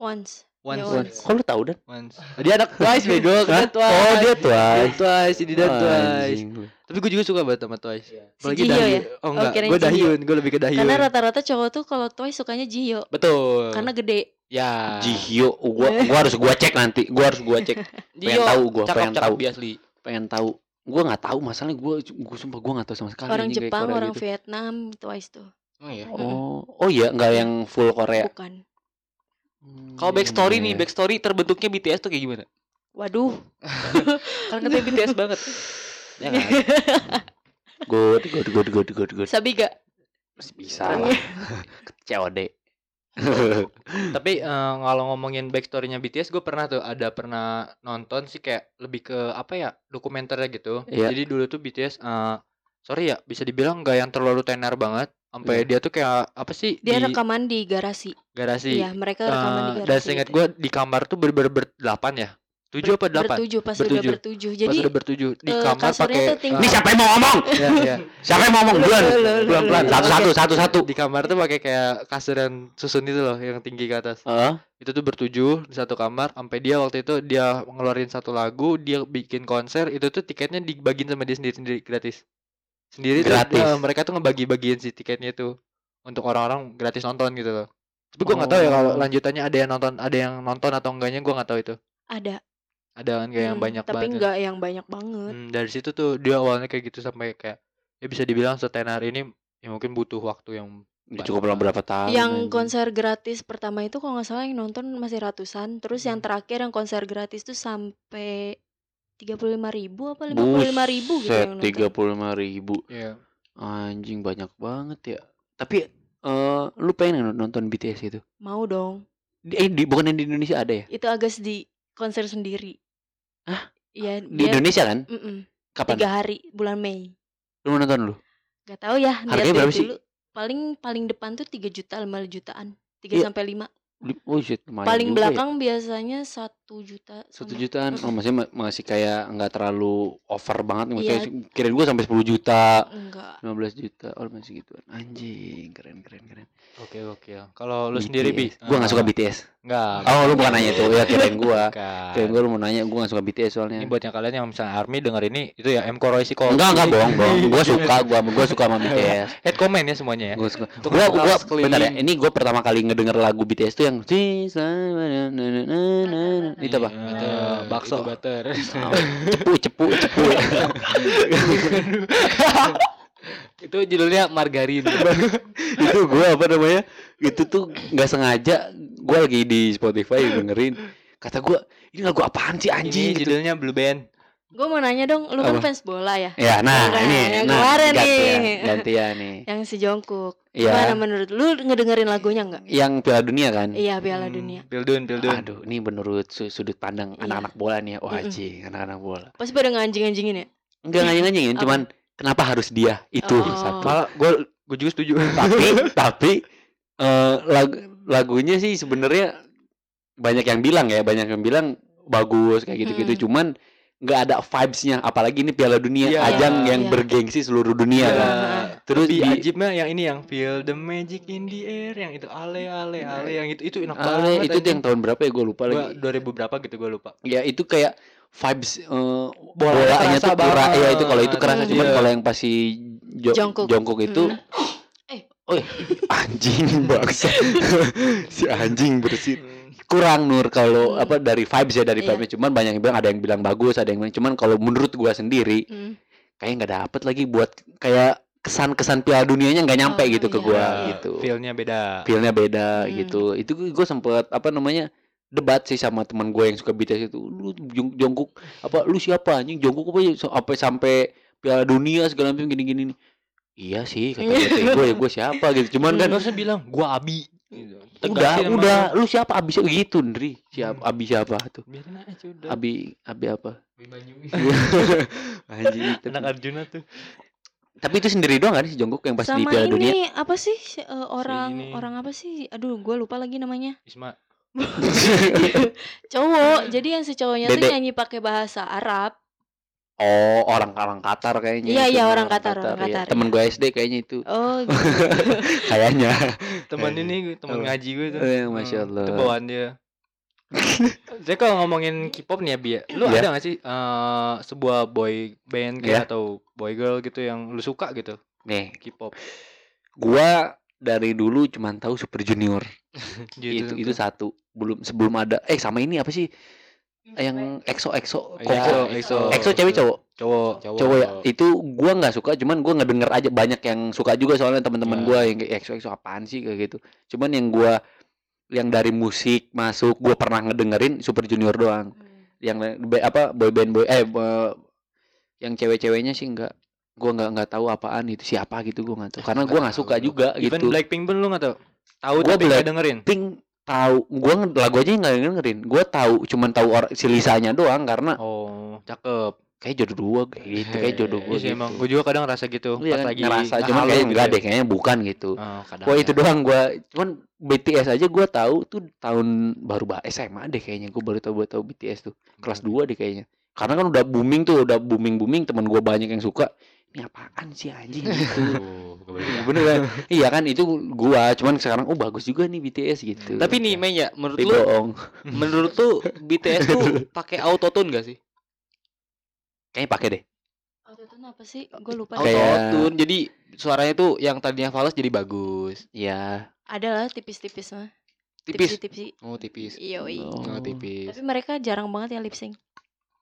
S1: Once.
S4: Ya,
S1: Once.
S2: Kok lu tahu dan?
S1: Once. Dia anak Twice bego, kan Twice.
S2: Oh dia
S1: Dia
S2: Twice.
S1: Twice, ini dan Twice.
S2: Anjing.
S1: Tapi gue juga suka banget sama Twice.
S4: Si Jiho
S1: Dahyun.
S4: ya?
S1: Oh
S4: Oh,
S1: enggak,
S4: kirain
S1: gue. Dahyun, gue lebih ke Dahyun.
S4: Karena rata-rata cowok tuh kalau Twice sukanya Jihyo.
S1: Betul.
S4: Karena gede.
S1: ya.
S2: Jihyo, gua gua harus gua cek nanti. Gua harus gua cek. Pengen tahu gua, pengen tahu.
S1: biasli.
S2: Pengen tahu. Gua nggak tahu masalahnya gua gua sumpah gua nggak tahu sama sekali
S4: orang
S2: anjing
S4: Jepang,
S2: Korea
S4: orang
S2: gitu.
S4: Vietnam Twice tuh.
S3: Oh iya.
S2: Oh, oh iya nggak yang full Korea.
S4: Bukan.
S2: Hmm,
S3: Kalau backstory nih,
S2: iya.
S3: backstory terbentuknya BTS tuh kayak gimana?
S4: Waduh.
S3: Kan katanya BTS banget. Ya kan?
S2: Good, good, good, good, good, good.
S4: Sabi gak?
S2: Masih bisa lah. COD.
S1: Tapi eh, kalau ngomongin backstorynya BTS, gue pernah tuh ada pernah nonton sih kayak lebih ke apa ya dokumenternya gitu.
S2: Iya.
S1: Jadi dulu tuh BTS, eh sorry ya bisa dibilang nggak yang terlalu tenar banget. Sampai
S2: Iya.
S1: dia tuh kayak apa sih
S4: Dia
S1: di
S4: rekaman di garasi.
S1: garasi.
S4: Iya, mereka rekaman di
S1: Eh,
S4: garasi.
S1: dan seingat
S4: gitu.
S1: gue di kamar tuh ber ber berdelapan ya. Tujuh apa delapan
S4: bertujuh pas udah
S1: Bertujuh.
S4: bertujuh
S1: pas
S4: jadi
S1: udah bertujuh di
S4: eh,
S1: kamar pakai
S4: tuh.
S2: Ini siapa yang mau ngomong?
S1: ya, ya.
S2: Siapa yang mau ngomong?
S4: Lu, lu, lu,
S2: Pelan-pelan.
S4: lu.
S2: Satu-satu, satu-satu.
S1: di kamar tuh pakai kayak kasur yang susun itu loh yang tinggi ke atas
S2: Heeh.
S1: itu tuh bertujuh di satu kamar sampai dia waktu itu dia ngeluarin satu lagu dia bikin konser itu tuh tiketnya dibagiin sama dia sendiri sendiri gratis sendiri tuh,
S2: Gratis?
S1: eh, mereka tuh ngebagi-bagiin si tiketnya itu untuk orang-orang gratis nonton gitu loh tapi gua nggak tahu ya kalau
S2: Oh.
S1: lanjutannya ada yang nonton ada yang nonton atau enggaknya gua nggak tahu itu
S4: ada
S1: ada kan kayak yang
S4: Hmm,
S1: banyak
S4: tapi
S1: banget kan.
S4: nggak yang banyak banget
S1: Hmm, dari situ tuh dia awalnya kayak gitu sampai kayak ya bisa dibilang setenar ini ya mungkin butuh waktu yang
S2: Cukup lama berapa tahun?
S4: yang
S2: anjing.
S4: konser gratis pertama itu kalau nggak salah yang nonton masih ratusan terus yang
S1: Hmm.
S4: terakhir yang konser gratis tuh sampai tiga puluh lima ribu apa lima puluh lima ribu gitu yang nonton
S2: tiga puluh lima ribu.
S1: ya
S2: Anjing banyak banget ya. Tapi eh lu pengen nggak nonton BTS itu?
S4: mau dong
S2: Di, eh di bukan di Indonesia ada ya?
S4: itu agak di konser sendiri
S2: Hah?
S4: Iya
S2: Di
S4: dia
S2: Indonesia kan?
S4: mm-mm,
S2: Kapan?
S4: tiga hari bulan Mei
S2: Lu mau nonton lu?
S4: Gak tahu ya
S2: Harganya berapa sih?
S4: dulu. paling paling depan tuh 3 juta 5 jutaan 3
S2: Iya.
S4: sampai 5
S2: Li- Oh shit, lumayan
S4: paling
S2: ya.
S4: belakang biasanya 1 juta
S2: Satu jutaan, oh, masih masih kayak nggak terlalu over banget, maksudnya
S4: Iya.
S2: kirain gua sampai 10 juta,
S4: enggak
S2: 15 juta, oh masih gituan. Anjing, keren keren keren.
S1: oke oke kalau lu sendiri bi.
S2: Gua nggak suka
S1: Eh,
S2: BTS.
S1: nggak
S2: Oh, lu bukan nanya itu, ya kirain gua.
S1: Bukan.
S2: Kirain gua lu mau nanya, gua nggak suka BTS soalnya.
S1: ini buat yang kalian yang misalnya army denger ini itu ya M Koroisi kok
S2: Enggak enggak bohong bohong. Gua suka, gua gua suka sama BTS.
S1: head comment ya semuanya ya
S2: Gua suka. Gua
S1: sekeliling.
S2: bentar ya. Ini gua pertama kali ngedenger lagu BTS tuh yang itu apa?
S1: Iya,
S3: itu
S1: bakso
S3: itu butter
S2: Cepu cepu cepu.
S3: itu judulnya margarin
S2: itu gua apa namanya? Itu tuh nggak sengaja gua lagi di Spotify dengerin. Kata gua, ini lagu apaan sih
S1: ini
S2: anjing? Gitu.
S1: judulnya Blue Band
S4: gue mau nanya dong lu kan
S2: Apa?
S4: fans bola ya
S2: Ya, nah,
S4: Nah,
S2: ini
S4: yang
S2: nah,
S4: kemarin
S2: gantian,
S4: nih.
S2: gantian nih.
S4: yang si Jongkook
S2: Iya.
S4: gimana menurut lu ngedengerin lagunya nggak
S2: Yang Piala Dunia kan?
S4: iya Piala
S1: Hmm,
S4: Dunia
S1: Pildun Pildun
S2: Aduh, ini menurut su- sudut pandang
S4: Iya.
S2: anak-anak bola nih ya. Wah,
S4: Mm-mm.
S2: anjing, anak-anak bola.
S4: pasti pada nganjing-anjingin ya
S2: Enggak nganyang-nganyingin,
S4: Apa?
S2: cuman kenapa harus dia? Itu
S4: Oh.
S2: satu.
S1: malah gue gue juga setuju
S2: Tapi tapi eh lagu lagunya sih sebenarnya banyak yang bilang ya, banyak yang bilang bagus kayak gitu-gitu,
S4: Mm.
S2: cuman nggak ada vibes-nya apalagi ini Piala Dunia
S1: Iya,
S2: ajang yang
S4: iya.
S2: bergengsi seluruh dunia
S1: Iya.
S2: kan. Terus
S1: Lebih
S2: di
S1: ajibnya yang ini yang feel the magic in the air yang itu ale ale ale yang itu itu enak
S2: Ale,
S1: banget
S2: itu tuh yang tahun berapa ya gue lupa
S1: gua
S2: lagi.
S1: 2000 berapa gitu gue lupa
S2: Ya itu kayak vibes eh,
S1: Bolanya
S2: bolanya tuh kera, ya itu kalau itu kerasa cuman
S1: Iya.
S2: kalau yang pas si Jo-
S4: Jungkook.
S2: Jungkook itu
S4: Mm.
S2: Eh, oh anjing bangsa. si anjing bersih. Kurang Nur kalau
S4: Hmm.
S2: apa dari vibes ya dari
S4: Iya.
S2: vibes cuman banyak yang bilang ada yang bilang bagus, ada yang bilang cuman kalau menurut gua sendiri
S4: Hmm.
S2: kayak nggak dapet lagi buat kayak kesan-kesan Piala Dunianya nggak nyampe
S4: Oh,
S2: gitu ke
S4: iya.
S2: gua
S1: Ya,
S2: gitu.
S1: feelnya beda
S2: Feelnya beda
S4: Hmm.
S2: gitu. Itu gue sempet apa namanya debat sih sama teman gue yang suka BTS itu. Lu Jungkook apa lu siapa anjing Jungkook apa ya apa sampai Piala Dunia segala macam gini-gini nih. Iya sih kata gue gue ya gue siapa gitu. Cuman kan
S1: kan harusnya bilang gua abi Gitu.
S2: udah
S1: Tegasin sama
S2: udah
S1: lu.
S2: lu siapa Abi siapa gitu Ndri. Siapa
S1: Hmm.
S2: Abi siapa tuh?
S1: biarin aja udah
S2: Abi Abi apa? Anjing. itu.
S1: anak Arjuna tuh
S2: Tapi itu sendiri doang kan si Jungkook yang pas di
S4: sama
S2: Piala
S4: ini
S2: Dunia.
S4: apa sih si- eh, orang
S1: ini.
S4: orang apa sih aduh gue lupa lagi namanya
S1: Isma
S4: cowok jadi yang si cowoknya tuh
S2: Dede.
S4: nyanyi pakai bahasa Arab
S2: Oh, orang orang Qatar kayaknya.
S4: Iya,
S2: itu,
S4: iya, orang Qatar, orang
S2: iya.
S4: Qatar,
S2: Temen
S4: iya.
S2: gue SD kayaknya itu.
S4: oh gitu.
S2: Kayaknya.
S1: teman ini teman
S2: Apa?
S1: ngaji gue tuh
S2: Eh, Masya
S1: Hmm,
S2: Allah.
S1: itu bawaan dia Saya kalau ngomongin K-pop nih ya Bi ya, Lu
S2: Iya.
S1: ada gak sih eh, sebuah boy band
S2: Iya.
S1: kayak atau boy girl gitu yang lu suka gitu
S2: Nih,
S1: K-pop
S2: gua dari dulu cuman tahu Super Junior.
S1: gitu
S2: itu itu satu. Belum sebelum ada eh sama ini apa sih? Yang EXO EXO
S1: EXO,
S2: Koko.
S1: EXO.
S2: EXO cewek cowok?
S1: cowok
S2: Cowok ya. Itu gua nggak suka, cuman gua ngedenger aja banyak yang suka juga soalnya teman-teman
S1: Ya.
S2: gua yang kayak EXO EXO apaan sih kayak gitu. Cuman yang gua yang dari musik masuk gua pernah ngedengerin Super Junior doang. Yang lain- ba- apa boy band boy eh yang cewek-ceweknya sih enggak gua nggak nggak tahu apaan itu siapa gitu gua nggak tahu karena gua nggak suka juga
S1: even
S2: gitu
S1: Blackpink pun lu gak tau tahu
S2: Gua
S1: tapi gak
S2: Black-
S1: dengerin
S2: Pink tahu gua lagu aja nggak dengerin. Gua tahu cuman tahu or, si Lisanya doang karena
S1: oh cakep.
S2: Kayak jodoh dua gitu. Kayak jodoh
S1: Iya
S2: gue
S1: sih
S2: gitu.
S1: emang gue juga kadang ngerasa gitu
S2: Iya
S1: pas
S2: kan,
S1: lagi
S2: ngerasa cuman
S1: ngehalu
S2: kayak
S1: gitu
S2: enggak
S1: ya.
S2: deh kayaknya bukan gitu.
S1: Oh,
S2: Wah
S1: ya.
S2: itu doang gua cuman BTS aja gua tahu tuh tahun baru ba SMA deh kayaknya gua baru tahu tahu BTS tuh. Kelas 2 deh kayaknya. Karena kan udah booming tuh udah booming booming teman gua banyak yang suka ini apaan sih anjing gitu
S1: Tuh,
S2: bener kan iya kan itu gua cuman sekarang oh bagus juga nih BTS gitu
S3: Tapi nih Mei ya, menurut
S2: tapi
S3: lu
S2: bohong
S3: menurut lu BTS tuh pakai autotune gak sih?
S2: kayaknya pakai deh
S4: Autotune apa sih? Gue lupa.
S2: Kayak-.
S3: Autotune. Jadi suaranya tuh yang tadinya fals jadi bagus.
S2: ya
S4: Ada lah tipis-tipis mah.
S3: Tipis.
S4: Tipis.
S3: Oh, tipis.
S4: Iya,
S2: Oh.
S3: Oh, tipis.
S4: Tapi mereka jarang banget ya lip sync.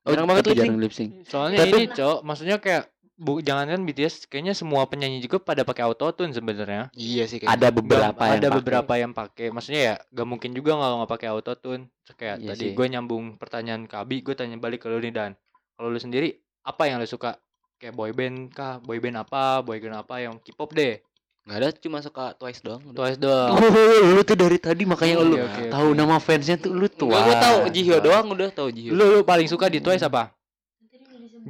S3: Jarang banget lip sync.
S2: jarang lip sync
S1: Soalnya
S2: Tapi-
S1: ini, Cok, maksudnya kayak bu, jangan kan BTS kayaknya semua penyanyi juga pada pakai autotune sebenarnya.
S3: Iya sih kayaknya.
S2: ada beberapa
S1: Gak-
S2: yang
S1: ada
S2: pakai.
S1: beberapa yang pakai. Maksudnya ya gak mungkin juga kalau nggak pakai autotune. Kayak
S2: Iya
S1: tadi gue nyambung pertanyaan ke Abi, gue tanya balik ke lu nih Dan. Kalau lu sendiri apa yang lu suka? Kayak boyband kah? Boyband apa? Boyband apa yang K-pop deh?
S3: Nggak ada cuma suka Twice doang.
S1: Twice doang.
S2: Oh, lu tuh dari tadi makanya lu
S1: Oke, oke,
S2: tahu nama fansnya tuh lu tua.
S3: Gua tahu Jihyo doang udah tahu Jihyo.
S1: Lu, lu paling suka di Twice apa?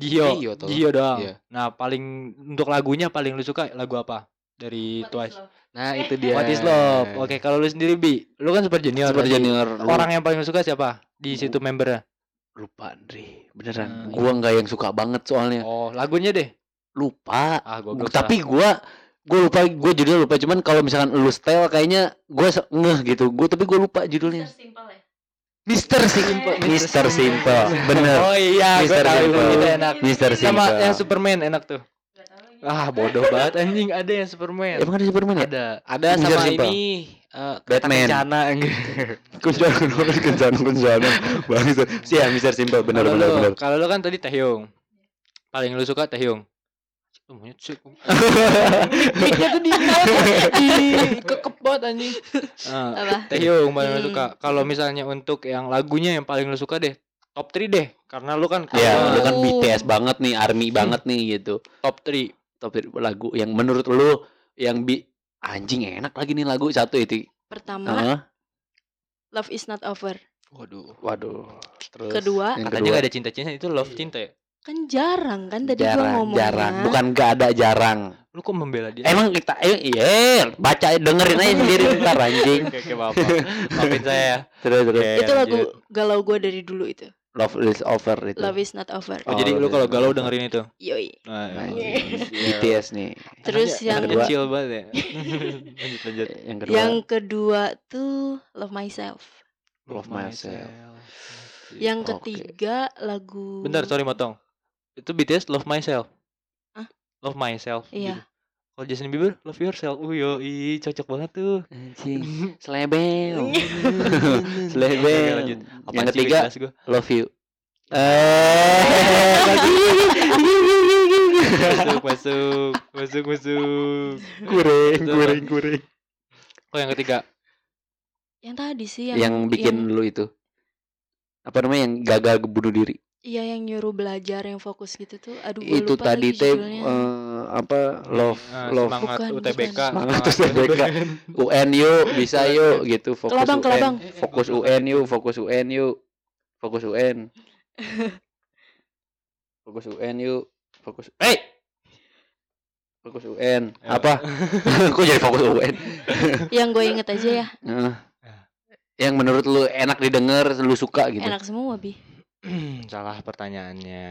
S1: Jihyo.
S3: Jihyo tuh.
S1: Jihyo doang.
S3: Iya.
S1: Nah, paling untuk lagunya paling lu suka lagu apa? Dari Twice.
S3: Nah, itu dia.
S1: What is love? Oke, kalau lu sendiri Bi, lu kan super junior.
S2: Super. Junior. lu
S1: Orang yang paling lu suka siapa? Di situ membernya.
S2: lupa Andre beneran
S1: Hmm,
S2: gua nggak yang suka banget soalnya
S1: Oh, lagunya deh.
S2: lupa
S1: Ah,
S2: Gua- tapi gua gua lupa gua judulnya lupa cuman kalau misalkan lu style kayaknya gua se- ngeh gitu gua tapi gua lupa judulnya
S4: Simple ya.
S2: Mister Simple Mister Simple bener
S1: Oh iya, itu,
S2: Simple.
S1: itu enak.
S2: Mister
S1: Sama
S2: Simple
S1: yang Superman enak tuh. Ah, bodoh banget anjing, ada yang Superman.
S2: emang ada Superman ya
S1: Ada.
S3: Ada
S2: Mr.
S3: sama
S2: Simple.
S3: ini kereta
S2: Batman.
S3: kencana
S2: kencana kencana kencana bangsat sih ya Mister Simple bener bener bener
S1: Kalau lu kan tadi Taehyung. Paling lu suka Taehyung. Monyet sih. Mic-nya tuh di di kekep banget anjing. Ah,
S4: Apa?
S1: Taehyung paling
S4: Hmm.
S1: suka. Kalau misalnya untuk yang lagunya yang paling lu suka deh, top 3 deh. Karena lu kan
S2: ya lu kan. BTS banget nih army banget nih gitu
S1: top 3
S2: top three lagu yang menurut lu yang bi anjing enak lagi nih lagu satu itu
S4: Pertama,
S2: Heeh.
S4: Love is not over.
S3: Waduh.
S2: waduh terus
S4: Kedua,
S2: yang
S1: Katanya
S2: kedua
S1: gak ada cinta-cinta itu love cinta ya?
S4: Kan jarang kan tadi gua
S2: jarang
S4: ngomongnya.
S2: jarang bukan gak ada jarang
S1: Lu kok membela dia?
S2: emang kita eh, iya baca dengerin aja sendiri ntar anjing
S1: Oke, oke, maaf. maaf. Maafin saya ya.
S2: terus terus
S1: Oke,
S4: itu lagu
S1: lanjut.
S4: galau gua dari dulu itu.
S2: love is over itu
S4: Love is not over.
S1: Oh, jadi lu kalau galau dengerin itu.
S4: Yoi.
S1: Nah,
S2: Anjing. BTS nih
S4: Terus yang
S1: anaknya
S2: kedua.
S1: chill banget ya. lanjut lanjut.
S2: yang kedua
S4: yang kedua tuh Love Myself.
S2: Love Myself.
S4: Yang ketiga lagu
S1: Bentar, sorry motong. Itu BTS Love Myself.
S4: Hah?
S1: Love Myself.
S4: Iya.
S1: gitu. Kalau Justin Bieber Love Yourself. Uh, yoi, cocok banget tuh.
S2: anjing selebel selebel
S1: lanjut.
S2: yang ketiga love you eh
S1: masuk, masuk, masuk, masuk.
S2: kuring kuring kuring
S1: Oh, yang ketiga.
S4: Yang tadi sih yang
S2: yang bikin
S4: yang-
S2: lu itu apa namanya yang gagal bunuh diri
S4: Iya yang nyuruh belajar yang fokus gitu tuh. Aduh gua
S2: itu
S4: lupa
S2: tadi
S4: lagi
S2: teh
S4: judulnya.
S2: eh, apa love
S1: Ah,
S2: love
S1: semangat
S4: Bukan,
S1: UTBK.
S4: bukan.
S2: Semangat UTBK. UN yuk bisa yuk gitu fokus
S4: Kelabang,
S2: UN
S4: kelabang.
S2: fokus UN yuk fokus UN yuk fokus UN fokus UN yuk fokus eh fokus UN
S1: Ya.
S2: apa kok jadi fokus UN
S4: Yang gue inget aja ya.
S2: Heeh. yang menurut lu enak didengar lu suka gitu
S4: Enak semua bi.
S1: Salah pertanyaannya.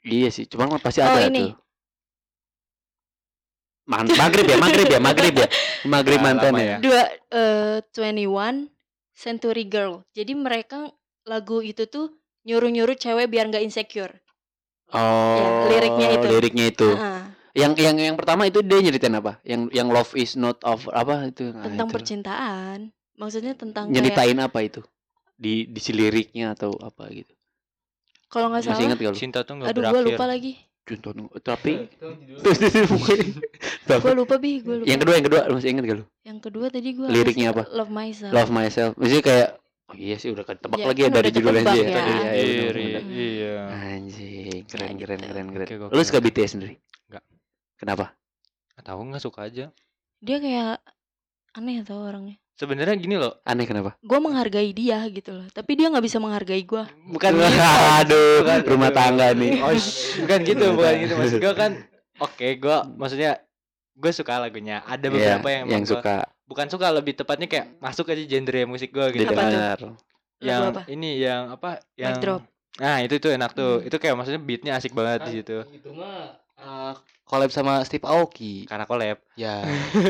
S2: iya sih cuman mah pasti
S4: Oh,
S2: ada
S4: ini.
S2: tuh Man maghrib ya maghrib ya maghrib ya maghrib
S1: Ah,
S2: mantan
S1: lama
S2: ya
S1: ya.
S4: Dua eh 21 Century Girl. Jadi mereka lagu itu tuh nyuruh-nyuruh cewek biar nggak insecure.
S2: oh
S4: liriknya itu.
S2: liriknya itu Yang yang yang pertama itu dia nyeritain apa? Yang yang love is not of apa itu? Nah,
S4: tentang
S2: itu.
S4: percintaan. Maksudnya tentang kayak
S2: Nyeritain apa itu? Di di si liriknya atau apa gitu.
S4: Kalau nggak
S2: Masih
S4: salah.
S2: ingat gak lu?
S1: Cinta tuh nggak
S4: Aduh
S1: berakhir.
S4: gue lupa lagi.
S2: Contoh tapi
S1: Terus
S4: Gue lupa bi. Gue lupa.
S2: yang kedua yang kedua lu masih ingat gak lu?
S4: Yang kedua tadi gue
S2: Liriknya apa?
S4: Love myself.
S2: Love myself. Maksudnya kayak oh iya sih udah ketebak
S4: Ya,
S2: lagi ya
S4: kan
S2: dari judulnya aja ya.
S4: ya.
S2: Iya, iya,
S1: iya.
S2: Anjing, keren keren keren keren.
S1: Oke,
S2: Lu suka BTS sendiri?
S1: Enggak.
S2: Kenapa?
S1: Nggak tahu nggak suka aja.
S4: Dia kayak aneh tau orangnya.
S1: Sebenarnya gini loh
S2: Aneh kenapa?
S4: gue menghargai dia gitu loh tapi dia nggak bisa menghargai gue
S1: bukan gitu
S2: Aduh,
S1: Bukan
S2: rumah
S1: gitu.
S2: tangga nih.
S1: oh bukan gitu bukan gitu maksud gue kan oke gue maksudnya gue suka lagunya ada
S2: Iya,
S1: beberapa yang emang
S2: yang
S1: gua-
S2: suka
S1: bukan suka lebih tepatnya kayak masuk aja genre musik gue gitu
S4: Apa tuh?
S1: yang
S4: apa?
S1: ini yang apa yang
S4: Mic drop.
S1: nah itu tuh enak tuh
S4: Hmm.
S1: itu kayak maksudnya beatnya asik banget di situ
S3: Itu mah eh, collab sama Steve Aoki.
S1: karena collab
S3: Ya.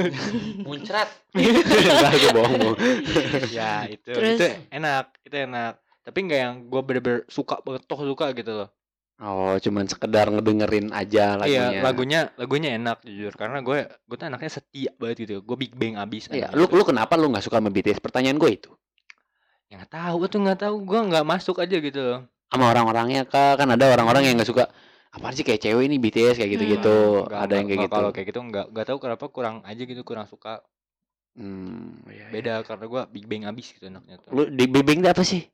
S3: Muncrat.
S2: Enggak, gue bohong. bohong.
S1: ya itu
S4: Terus?
S1: itu enak itu enak tapi nggak yang gue bener-bener suka banget toh suka gitu loh
S2: Oh, cuman sekedar ngedengerin aja lagunya.
S1: iya lagunya lagunya enak jujur karena gue gue tuh anaknya setia banget gitu gue big bang abis
S2: Iya,
S1: anaknya
S2: lu
S1: tuh.
S2: lu kenapa lu nggak suka sama BTS? Pertanyaan gue itu.
S1: ya nggak tahu tuh nggak tahu gue nggak masuk aja gitu loh
S2: Sama orang-orangnya kak, kan ada orang-orang yang nggak suka. Apaan sih kayak cewek ini BTS kayak gitu-gitu.
S1: Nggak-
S2: ada yang kayak gitu.
S1: kalau kayak gitu nggak nggak tahu kenapa kurang aja gitu kurang suka
S2: Hmm, iya, iya.
S1: beda karena gue big bang abis gitu anaknya tuh
S2: Lu di Big Bang itu apa sih?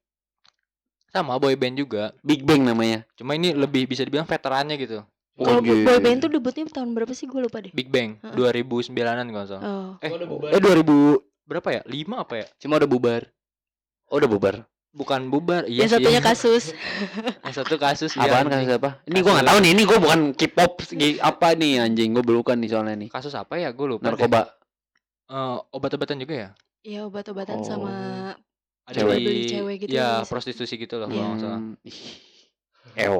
S1: sama boy band juga
S2: Big Bang namanya.
S1: cuma ini lebih bisa dibilang veterannya gitu
S4: kalau
S2: gitu.
S4: boy band tuh debutnya tahun berapa sih gue lupa deh
S1: Big Bang
S4: Heeh.
S1: 2009an kalau nggak salah
S4: oh
S1: eh
S3: bubar.
S2: Eh 2000
S1: berapa ya lima apa ya
S3: Cuma udah bubar.
S2: Oh, udah bubar.
S1: Bukan bubar iya
S4: yang
S1: sih.
S4: satunya kasus
S1: yang satu kasus iya,
S2: Apaan kasus apa? Ini gua nggak tahu nih. Ini gua bukan K-pop apa nih anjing. Gua bukan nih soalnya nih.
S1: kasus apa ya gue lupa deh.
S2: Narkoba.
S1: Eh, obat-obatan juga ya
S4: ya obat-obatan
S2: Oh.
S4: sama
S1: ada
S2: Cewek.
S1: di
S4: cewek gitu
S1: ya
S4: ya,
S1: prostitusi gitu loh
S4: Iya.
S1: kalau nggak salah
S2: Hmm, ih. Eo.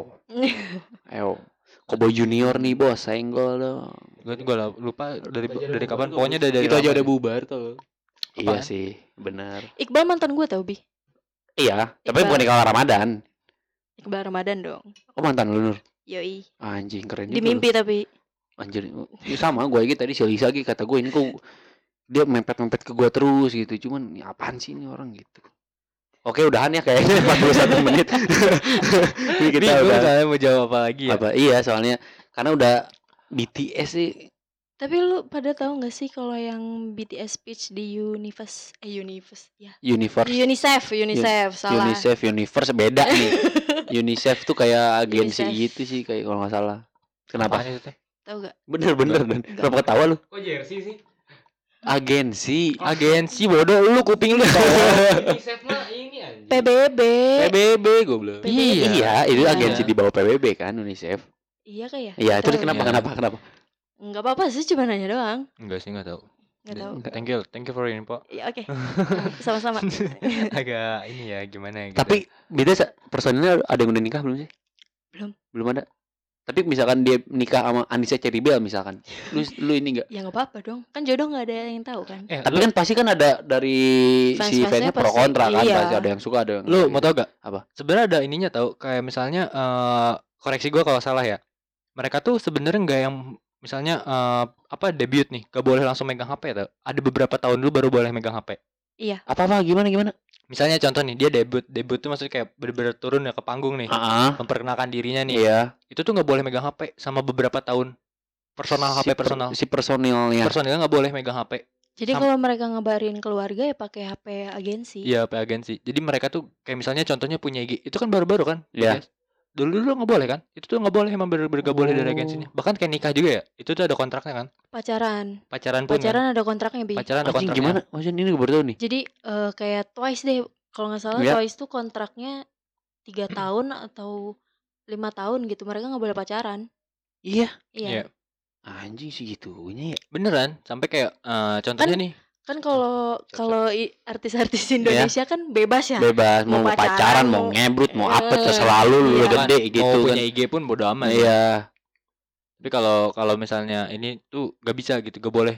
S2: Eo. Kobo Junior nih bos, senggol dong.
S1: gue gue lupa dari dari kapan pokoknya dari, dari
S3: Itu aja udah bubar tuh.
S2: Iya sih, benar.
S4: Iqbal mantan gue tau bi
S2: Iya, tapi
S4: Iqbal.
S2: bukan kalau Ramadan.
S4: Iqbal Ramadan dong
S2: Oh mantan lu Nur.
S4: yoi
S2: Anjing keren
S4: di
S2: juga lu.
S4: mimpi tapi
S2: Anjir, ya sama gue lagi tadi si Lisa lagi kata gue ini kok dia mepet-mepet ke gue terus gitu. Cuman ya apaan sih ini orang gitu. Oke, udahan ya kayaknya 41 menit. Ini kita
S1: Bingung
S2: udah
S1: soalnya mau jawab apa lagi ya
S2: apa? Iya, soalnya karena udah BTS sih
S4: tapi lu pada tahu nggak sih kalau yang BTS speech di Universe eh Universe ya
S2: Universe
S4: di UNICEF UNICEF salah
S2: UNICEF Universe beda nih. UNICEF tuh kayak agensi
S4: UNICEF.
S2: gitu sih kayak kalau nggak salah. Kenapa?
S1: Itu teh?
S4: tahu gak
S2: Bener bener dan kenapa ketawa lu?
S3: Kok jersey sih?
S2: Agensi.
S1: agensi bodoh lu kuping lu
S3: UNICEF mah ini aja.
S4: PBB
S2: PBB goblok.
S1: Iya.
S2: Iya, itu
S1: Iya.
S2: agensi di bawah PBB kan UNICEF.
S4: iya kayak
S2: Iya, terus
S4: Tahu.
S2: kenapa
S1: Iya.
S2: kenapa kenapa?
S4: Nggak apa-apa sih cuma nanya doang
S1: enggak sih enggak tahu
S4: nggak tahu
S1: thank you thank you for info
S4: ya oke sama-sama
S1: agak ini ya gimana ya gitu.
S2: Tapi beda personilnya ada yang udah nikah belum sih?
S4: Belum.
S2: Belum ada. Tapi misalkan dia nikah sama Anissa Cheribel misalkan. Lu lu ini enggak?
S4: ya nggak apa-apa dong kan jodoh nggak ada yang tahu kan
S1: eh
S2: Tapi
S1: lu,
S2: kan pasti kan ada dari si
S4: Fans-fansnya
S2: fansnya pro kontra kan,
S4: iya.
S2: pasti ada yang suka ada yang
S1: lu mau tau gak
S2: Apa?
S1: sebenarnya ada ininya tau kayak misalnya eh koreksi gua kalau salah ya mereka tuh sebenarnya nggak yang misalnya eh apa debut nih gak boleh langsung megang HP tau ada beberapa tahun dulu baru boleh megang HP
S2: apa apa gimana gimana?
S1: misalnya contoh nih dia debut debut tuh maksudnya kayak bener-bener turun ya ke panggung nih
S2: Ah,
S1: memperkenalkan dirinya nih
S2: iya.
S1: itu tuh nggak boleh megang HP sama beberapa tahun personal
S2: Si
S1: HP
S2: per-
S1: personal
S2: si personilnya.
S1: personilnya nggak boleh megang HP
S4: jadi
S1: Sam-
S4: kalau mereka ngabarin keluarga ya pakai HP agensi
S1: iya HP agensi jadi mereka tuh kayak misalnya contohnya punya IG itu kan baru-baru kan
S2: Iya.
S1: BTS. Dulu dulu nggak boleh kan itu tuh nggak boleh emang bener-bener nggak boleh dari
S2: Oh.
S1: agensinya bahkan kayak nikah juga ya itu tuh ada kontraknya kan
S4: pacaran
S1: pacaran pun kan?
S4: pacaran ada kontraknya bi
S1: pacaran ada kontraknya
S2: gimana? Maksudnya ini gue baru tahu nih.
S4: jadi eh, kayak Twice deh kalau nggak salah
S2: Iya.
S4: Twice tuh kontraknya tiga tahun atau lima tahun gitu mereka nggak boleh pacaran
S2: Iya.
S4: iya
S1: Iya.
S2: Anjing sih gitunya ya.
S1: beneran sampai kayak eh, contohnya nih
S4: kan kalau kalau i- artis-artis Indonesia kan bebas ya
S2: Bebas mau,
S4: Mau
S2: pacaran,
S4: pacaran,
S2: mau ngebrut, mau apa
S4: Eh,
S2: terserah lu, lu
S4: iya.
S2: udah gede gitu
S1: mau
S2: kan.
S1: punya IG pun bodo amat
S2: Iya.
S1: tapi kalau kalau misalnya ini tuh gak bisa gitu gak boleh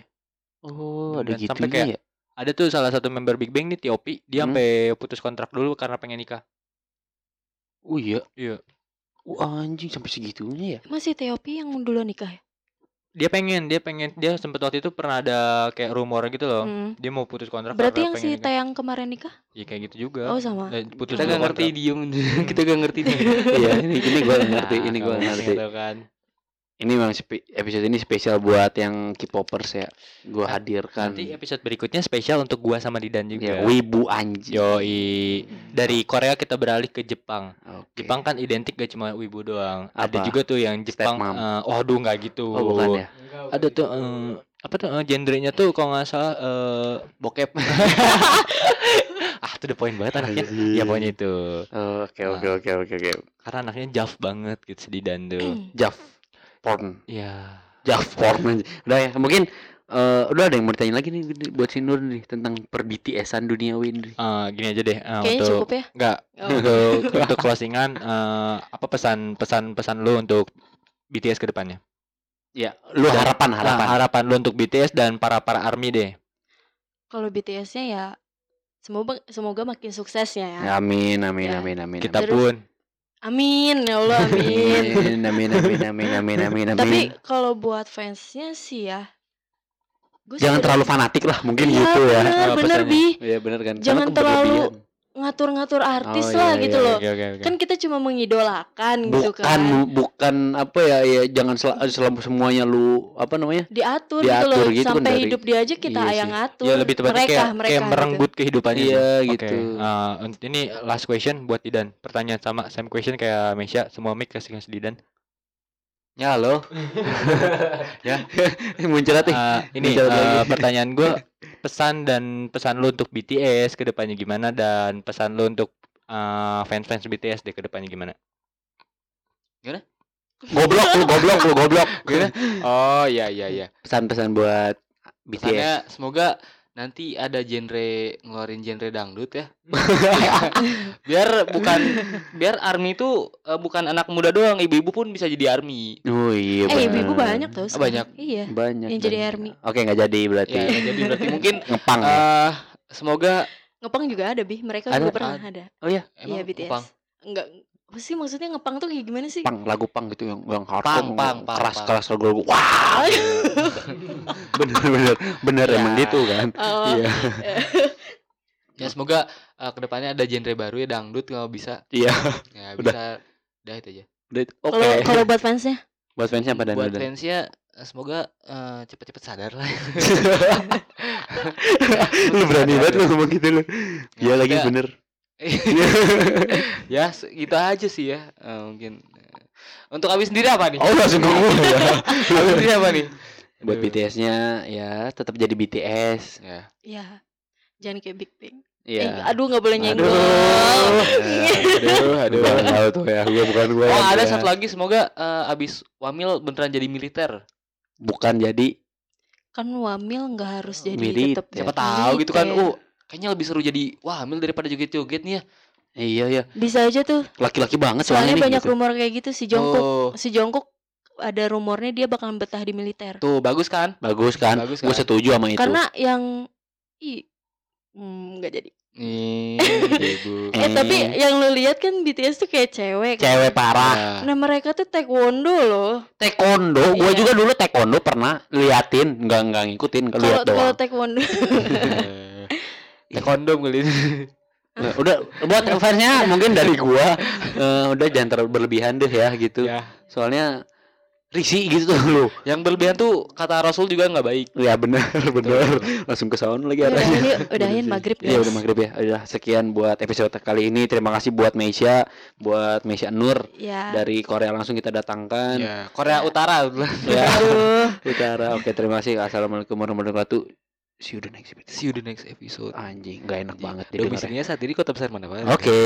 S2: Oh, ada
S1: Dan
S2: gitu
S1: sampai kayak-
S2: ya.
S1: ada tuh salah satu member Big Bang nih Tiopi dia
S2: Hmm.
S1: sampai putus kontrak dulu karena pengen nikah
S2: Oh iya.
S1: iya
S2: Oh, anjing sampai segitunya ya.
S4: masih Teopi yang dulu nikah ya
S1: dia pengen dia pengen dia sempet waktu itu pernah ada kayak rumor gitu loh
S4: Hmm.
S1: dia mau putus kontrak
S4: berarti yang si
S1: nikah.
S4: Tayang kemarin nikah
S1: Iya kayak gitu juga
S4: oh sama
S1: Dan putus
S3: Kita
S1: dua
S3: gak ngerti diem. Kita gak ngerti diem.
S2: iya, ini ini gue ngerti, ini gue ngerti.
S1: gitu kan
S2: Ini memang episode ini spesial buat yang K-popers ya. Gue
S1: Nah,
S2: hadirkan.
S1: nanti episode berikutnya spesial untuk gua sama Didan
S2: Ya,
S1: juga
S2: wibu anjing.
S1: Yoi dari Korea kita beralih ke Jepang
S2: Oke.
S1: Jepang kan identik gak cuma wibu doang ada
S2: Apa?
S1: juga tuh yang Jepang eh, oh aduh nggak gitu
S2: Oh, bukan ya.
S1: ada tuh eh, apa tuh eh, genrenya tuh kalau nggak salah eh
S3: Bokep.
S1: ah itu the point banget anaknya.
S2: Anjir.
S1: Ya pokoknya itu.
S2: Oke oke
S1: Nah.
S2: oke oke oke.
S1: Karena anaknya jaf banget gitu si Didan tuh.
S2: Jaf porn.
S1: Iya.
S2: Jaf porn aja. Udah ya, mungkin eh udah ada yang mau ditanya lagi nih buat si Nur nih tentang per BTS-an duniawi nih.
S1: Eh, gini aja deh eh,
S4: Kayaknya
S1: untuk
S4: cukup ya.
S1: Enggak,
S4: Oh.
S1: untuk untuk closingan eh, apa pesan pesan pesan lu untuk BTS ke depannya?
S2: Ya, lu
S1: Dan-
S2: harapan
S1: Nah,
S2: harapan.
S1: harapan lu untuk BTS dan para para ARMY deh.
S4: Kalau BTS-nya ya semoga semoga makin suksesnya ya.
S2: Ya, amin amin
S4: Ya.
S2: amin amin.
S1: Kita
S4: Terus-
S1: pun
S4: Amin ya Allah amin.
S2: amin amin amin amin amin amin amin.
S4: Tapi kalau buat fansnya sih ya gua
S2: jangan terlalu fanatik lah mungkin
S4: Iya,
S2: gitu ya.
S4: bener,
S1: Eh,
S4: bener bi
S2: Iya benar kan.
S4: Jangan terlalu
S2: keberlebihan.
S4: Ngatur-ngatur artis
S2: Oh,
S4: lah
S2: iya,
S4: gitu
S2: iya,
S4: loh.
S1: Oke oke.
S4: Kan kita cuma mengidolakan gitu
S2: bukan
S4: kan.
S2: bukan apa ya ya jangan sel selama semuanya lu apa namanya
S4: Diatur, gitu
S2: Diatur
S4: loh.
S2: gitu kan
S4: Sampai
S2: dari-
S4: hidup dia aja kita
S2: Iya
S4: yang ngatur.
S1: Ya lebih tepatnya
S4: mereka,
S1: kayak
S4: mereka
S1: kayak
S4: gitu.
S1: merenggut kehidupannya sih.
S2: Iya, gitu.
S1: eh, unt- ini last question buat Didan. Pertanyaan sama same question kayak Mesya. Semua mic kasih kasih Didan.
S2: Ya halo. Ya. Muncrat nih
S1: Eh, ini
S2: Muncrat
S1: eh,
S2: lagi.
S1: pertanyaan gue pesan dan pesan lu untuk BTS ke depannya gimana? Dan pesan lu untuk eh, fans-fans BTS deh ke depannya gimana?
S2: goblok lu goblok lu goblok.
S1: Oh iya iya iya.
S2: pesan-pesan buat BTS
S3: Pesannya semoga nanti ada genre ngeluarin genre dangdut ya. biar bukan biar army itu eh, bukan anak muda doang, ibu-ibu pun bisa jadi army.
S2: oh iya
S4: Eh, ibu-ibu banyak tuh. sekarang.
S3: banyak.
S4: Iya.
S2: banyak
S4: yang jadi
S2: banyak.
S4: army.
S2: oke nggak jadi berarti
S3: Ya, jadi berarti mungkin
S2: ngepang ya?
S3: eh semoga
S4: Ngepang juga ada, Bi. Mereka
S2: Ada?
S4: juga pernah ada.
S2: oh iya
S4: Iya,
S3: emang
S4: BTS.
S3: Kupang.
S4: Enggak apa sih maksudnya ngepang tuh kayak gimana sih?
S2: pang lagu pang gitu yang yang hardcore
S3: Pang, pang, pang,
S2: keras
S3: pang.
S2: keras lagu lagu wah bener bener bener
S3: Ya.
S2: emang gitu kan
S4: Oh.
S2: iya
S3: Ya semoga eh, ke depannya ada genre baru ya dangdut kalau bisa.
S2: iya
S3: Ya
S2: Udah.
S3: bisa dah itu aja.
S2: Udah, oke
S4: Kalau kalau buat fansnya
S2: buat fansnya apa dan
S3: Buat
S2: dan
S3: fansnya eh, semoga eh, cepet-cepet sadar lah.
S2: lu berani banget lu ngomong gitu lu iya lagi
S3: maksudnya-
S2: bener
S3: ya gitu aja sih ya Eh, mungkin Eh, untuk abis sendiri apa nih
S2: oh langsung ke gua ya
S3: abis sendiri apa nih
S2: buat
S3: Aduh.
S2: BTS-nya ya tetap jadi BTS
S3: ya
S4: ya jangan kayak Big Bang.
S2: Iya.
S4: Eh, aduh nggak boleh nyenggol.
S2: aduh, aduh, gua nggak tahu tuh ya, gua bukan gua.
S3: oh
S2: yang
S3: ada
S2: ya.
S3: satu lagi semoga eh, abis wamil beneran jadi militer
S2: Bukan jadi
S4: Kan wamil nggak harus jadi
S2: Militer.
S4: tetap
S3: siapa tahu gitu kan
S4: militer.
S3: Kayaknya lebih seru jadi wamil daripada joget-joget nih ya
S2: iya ya,
S4: Bisa aja tuh.
S2: laki-laki banget
S4: Soalnya
S2: soalnya nih,
S4: banyak
S2: gitu.
S4: rumor kayak gitu si Jongkook.
S3: oh
S4: Si Jongkook ada rumornya dia bakalan betah di militer.
S3: tuh bagus kan
S2: Bagus kan?
S3: Bagus kan?
S2: setuju sama itu.
S4: Karena yang i hmm, nggak jadi.
S3: nih ibu
S4: Eh, tapi yang lu lihat kan BTS tuh kayak cewek. kan?
S2: cewek parah.
S4: Nah mereka tuh taekwondo loh.
S2: Taekwondo, gua
S4: Iya.
S2: juga dulu taekwondo pernah liatin, enggak enggak ngikutin,
S4: Kalau kalau taekwondo
S3: Kondom kali ini.
S2: Nah, udah buat fansnya mungkin dari gua eh, udah jangan terlalu berlebihan deh ya gitu.
S3: ya.
S2: Soalnya risih gitu tuh lu.
S3: Yang berlebihan tuh kata Rasul juga nggak baik.
S2: Ya benar benar. Langsung ke sound lagi
S4: Ya udah,
S2: arahnya.
S4: udahin maghrib
S2: Iya
S4: guys.
S2: udah maghrib ya. Udah sekian buat episode kali ini. Terima kasih buat Meisha, buat Meisha Nur
S4: Ya.
S2: dari Korea langsung kita datangkan.
S3: Ya, Korea Utara.
S2: Ya, utara. Oke, terima kasih. Assalamualaikum warahmatullahi wabarakatuh. See you the next episode.
S3: See you the next episode.
S2: Anjing, nggak enak banget
S3: Domisilinya saat ini kota besar mana, Pak?
S2: Oke.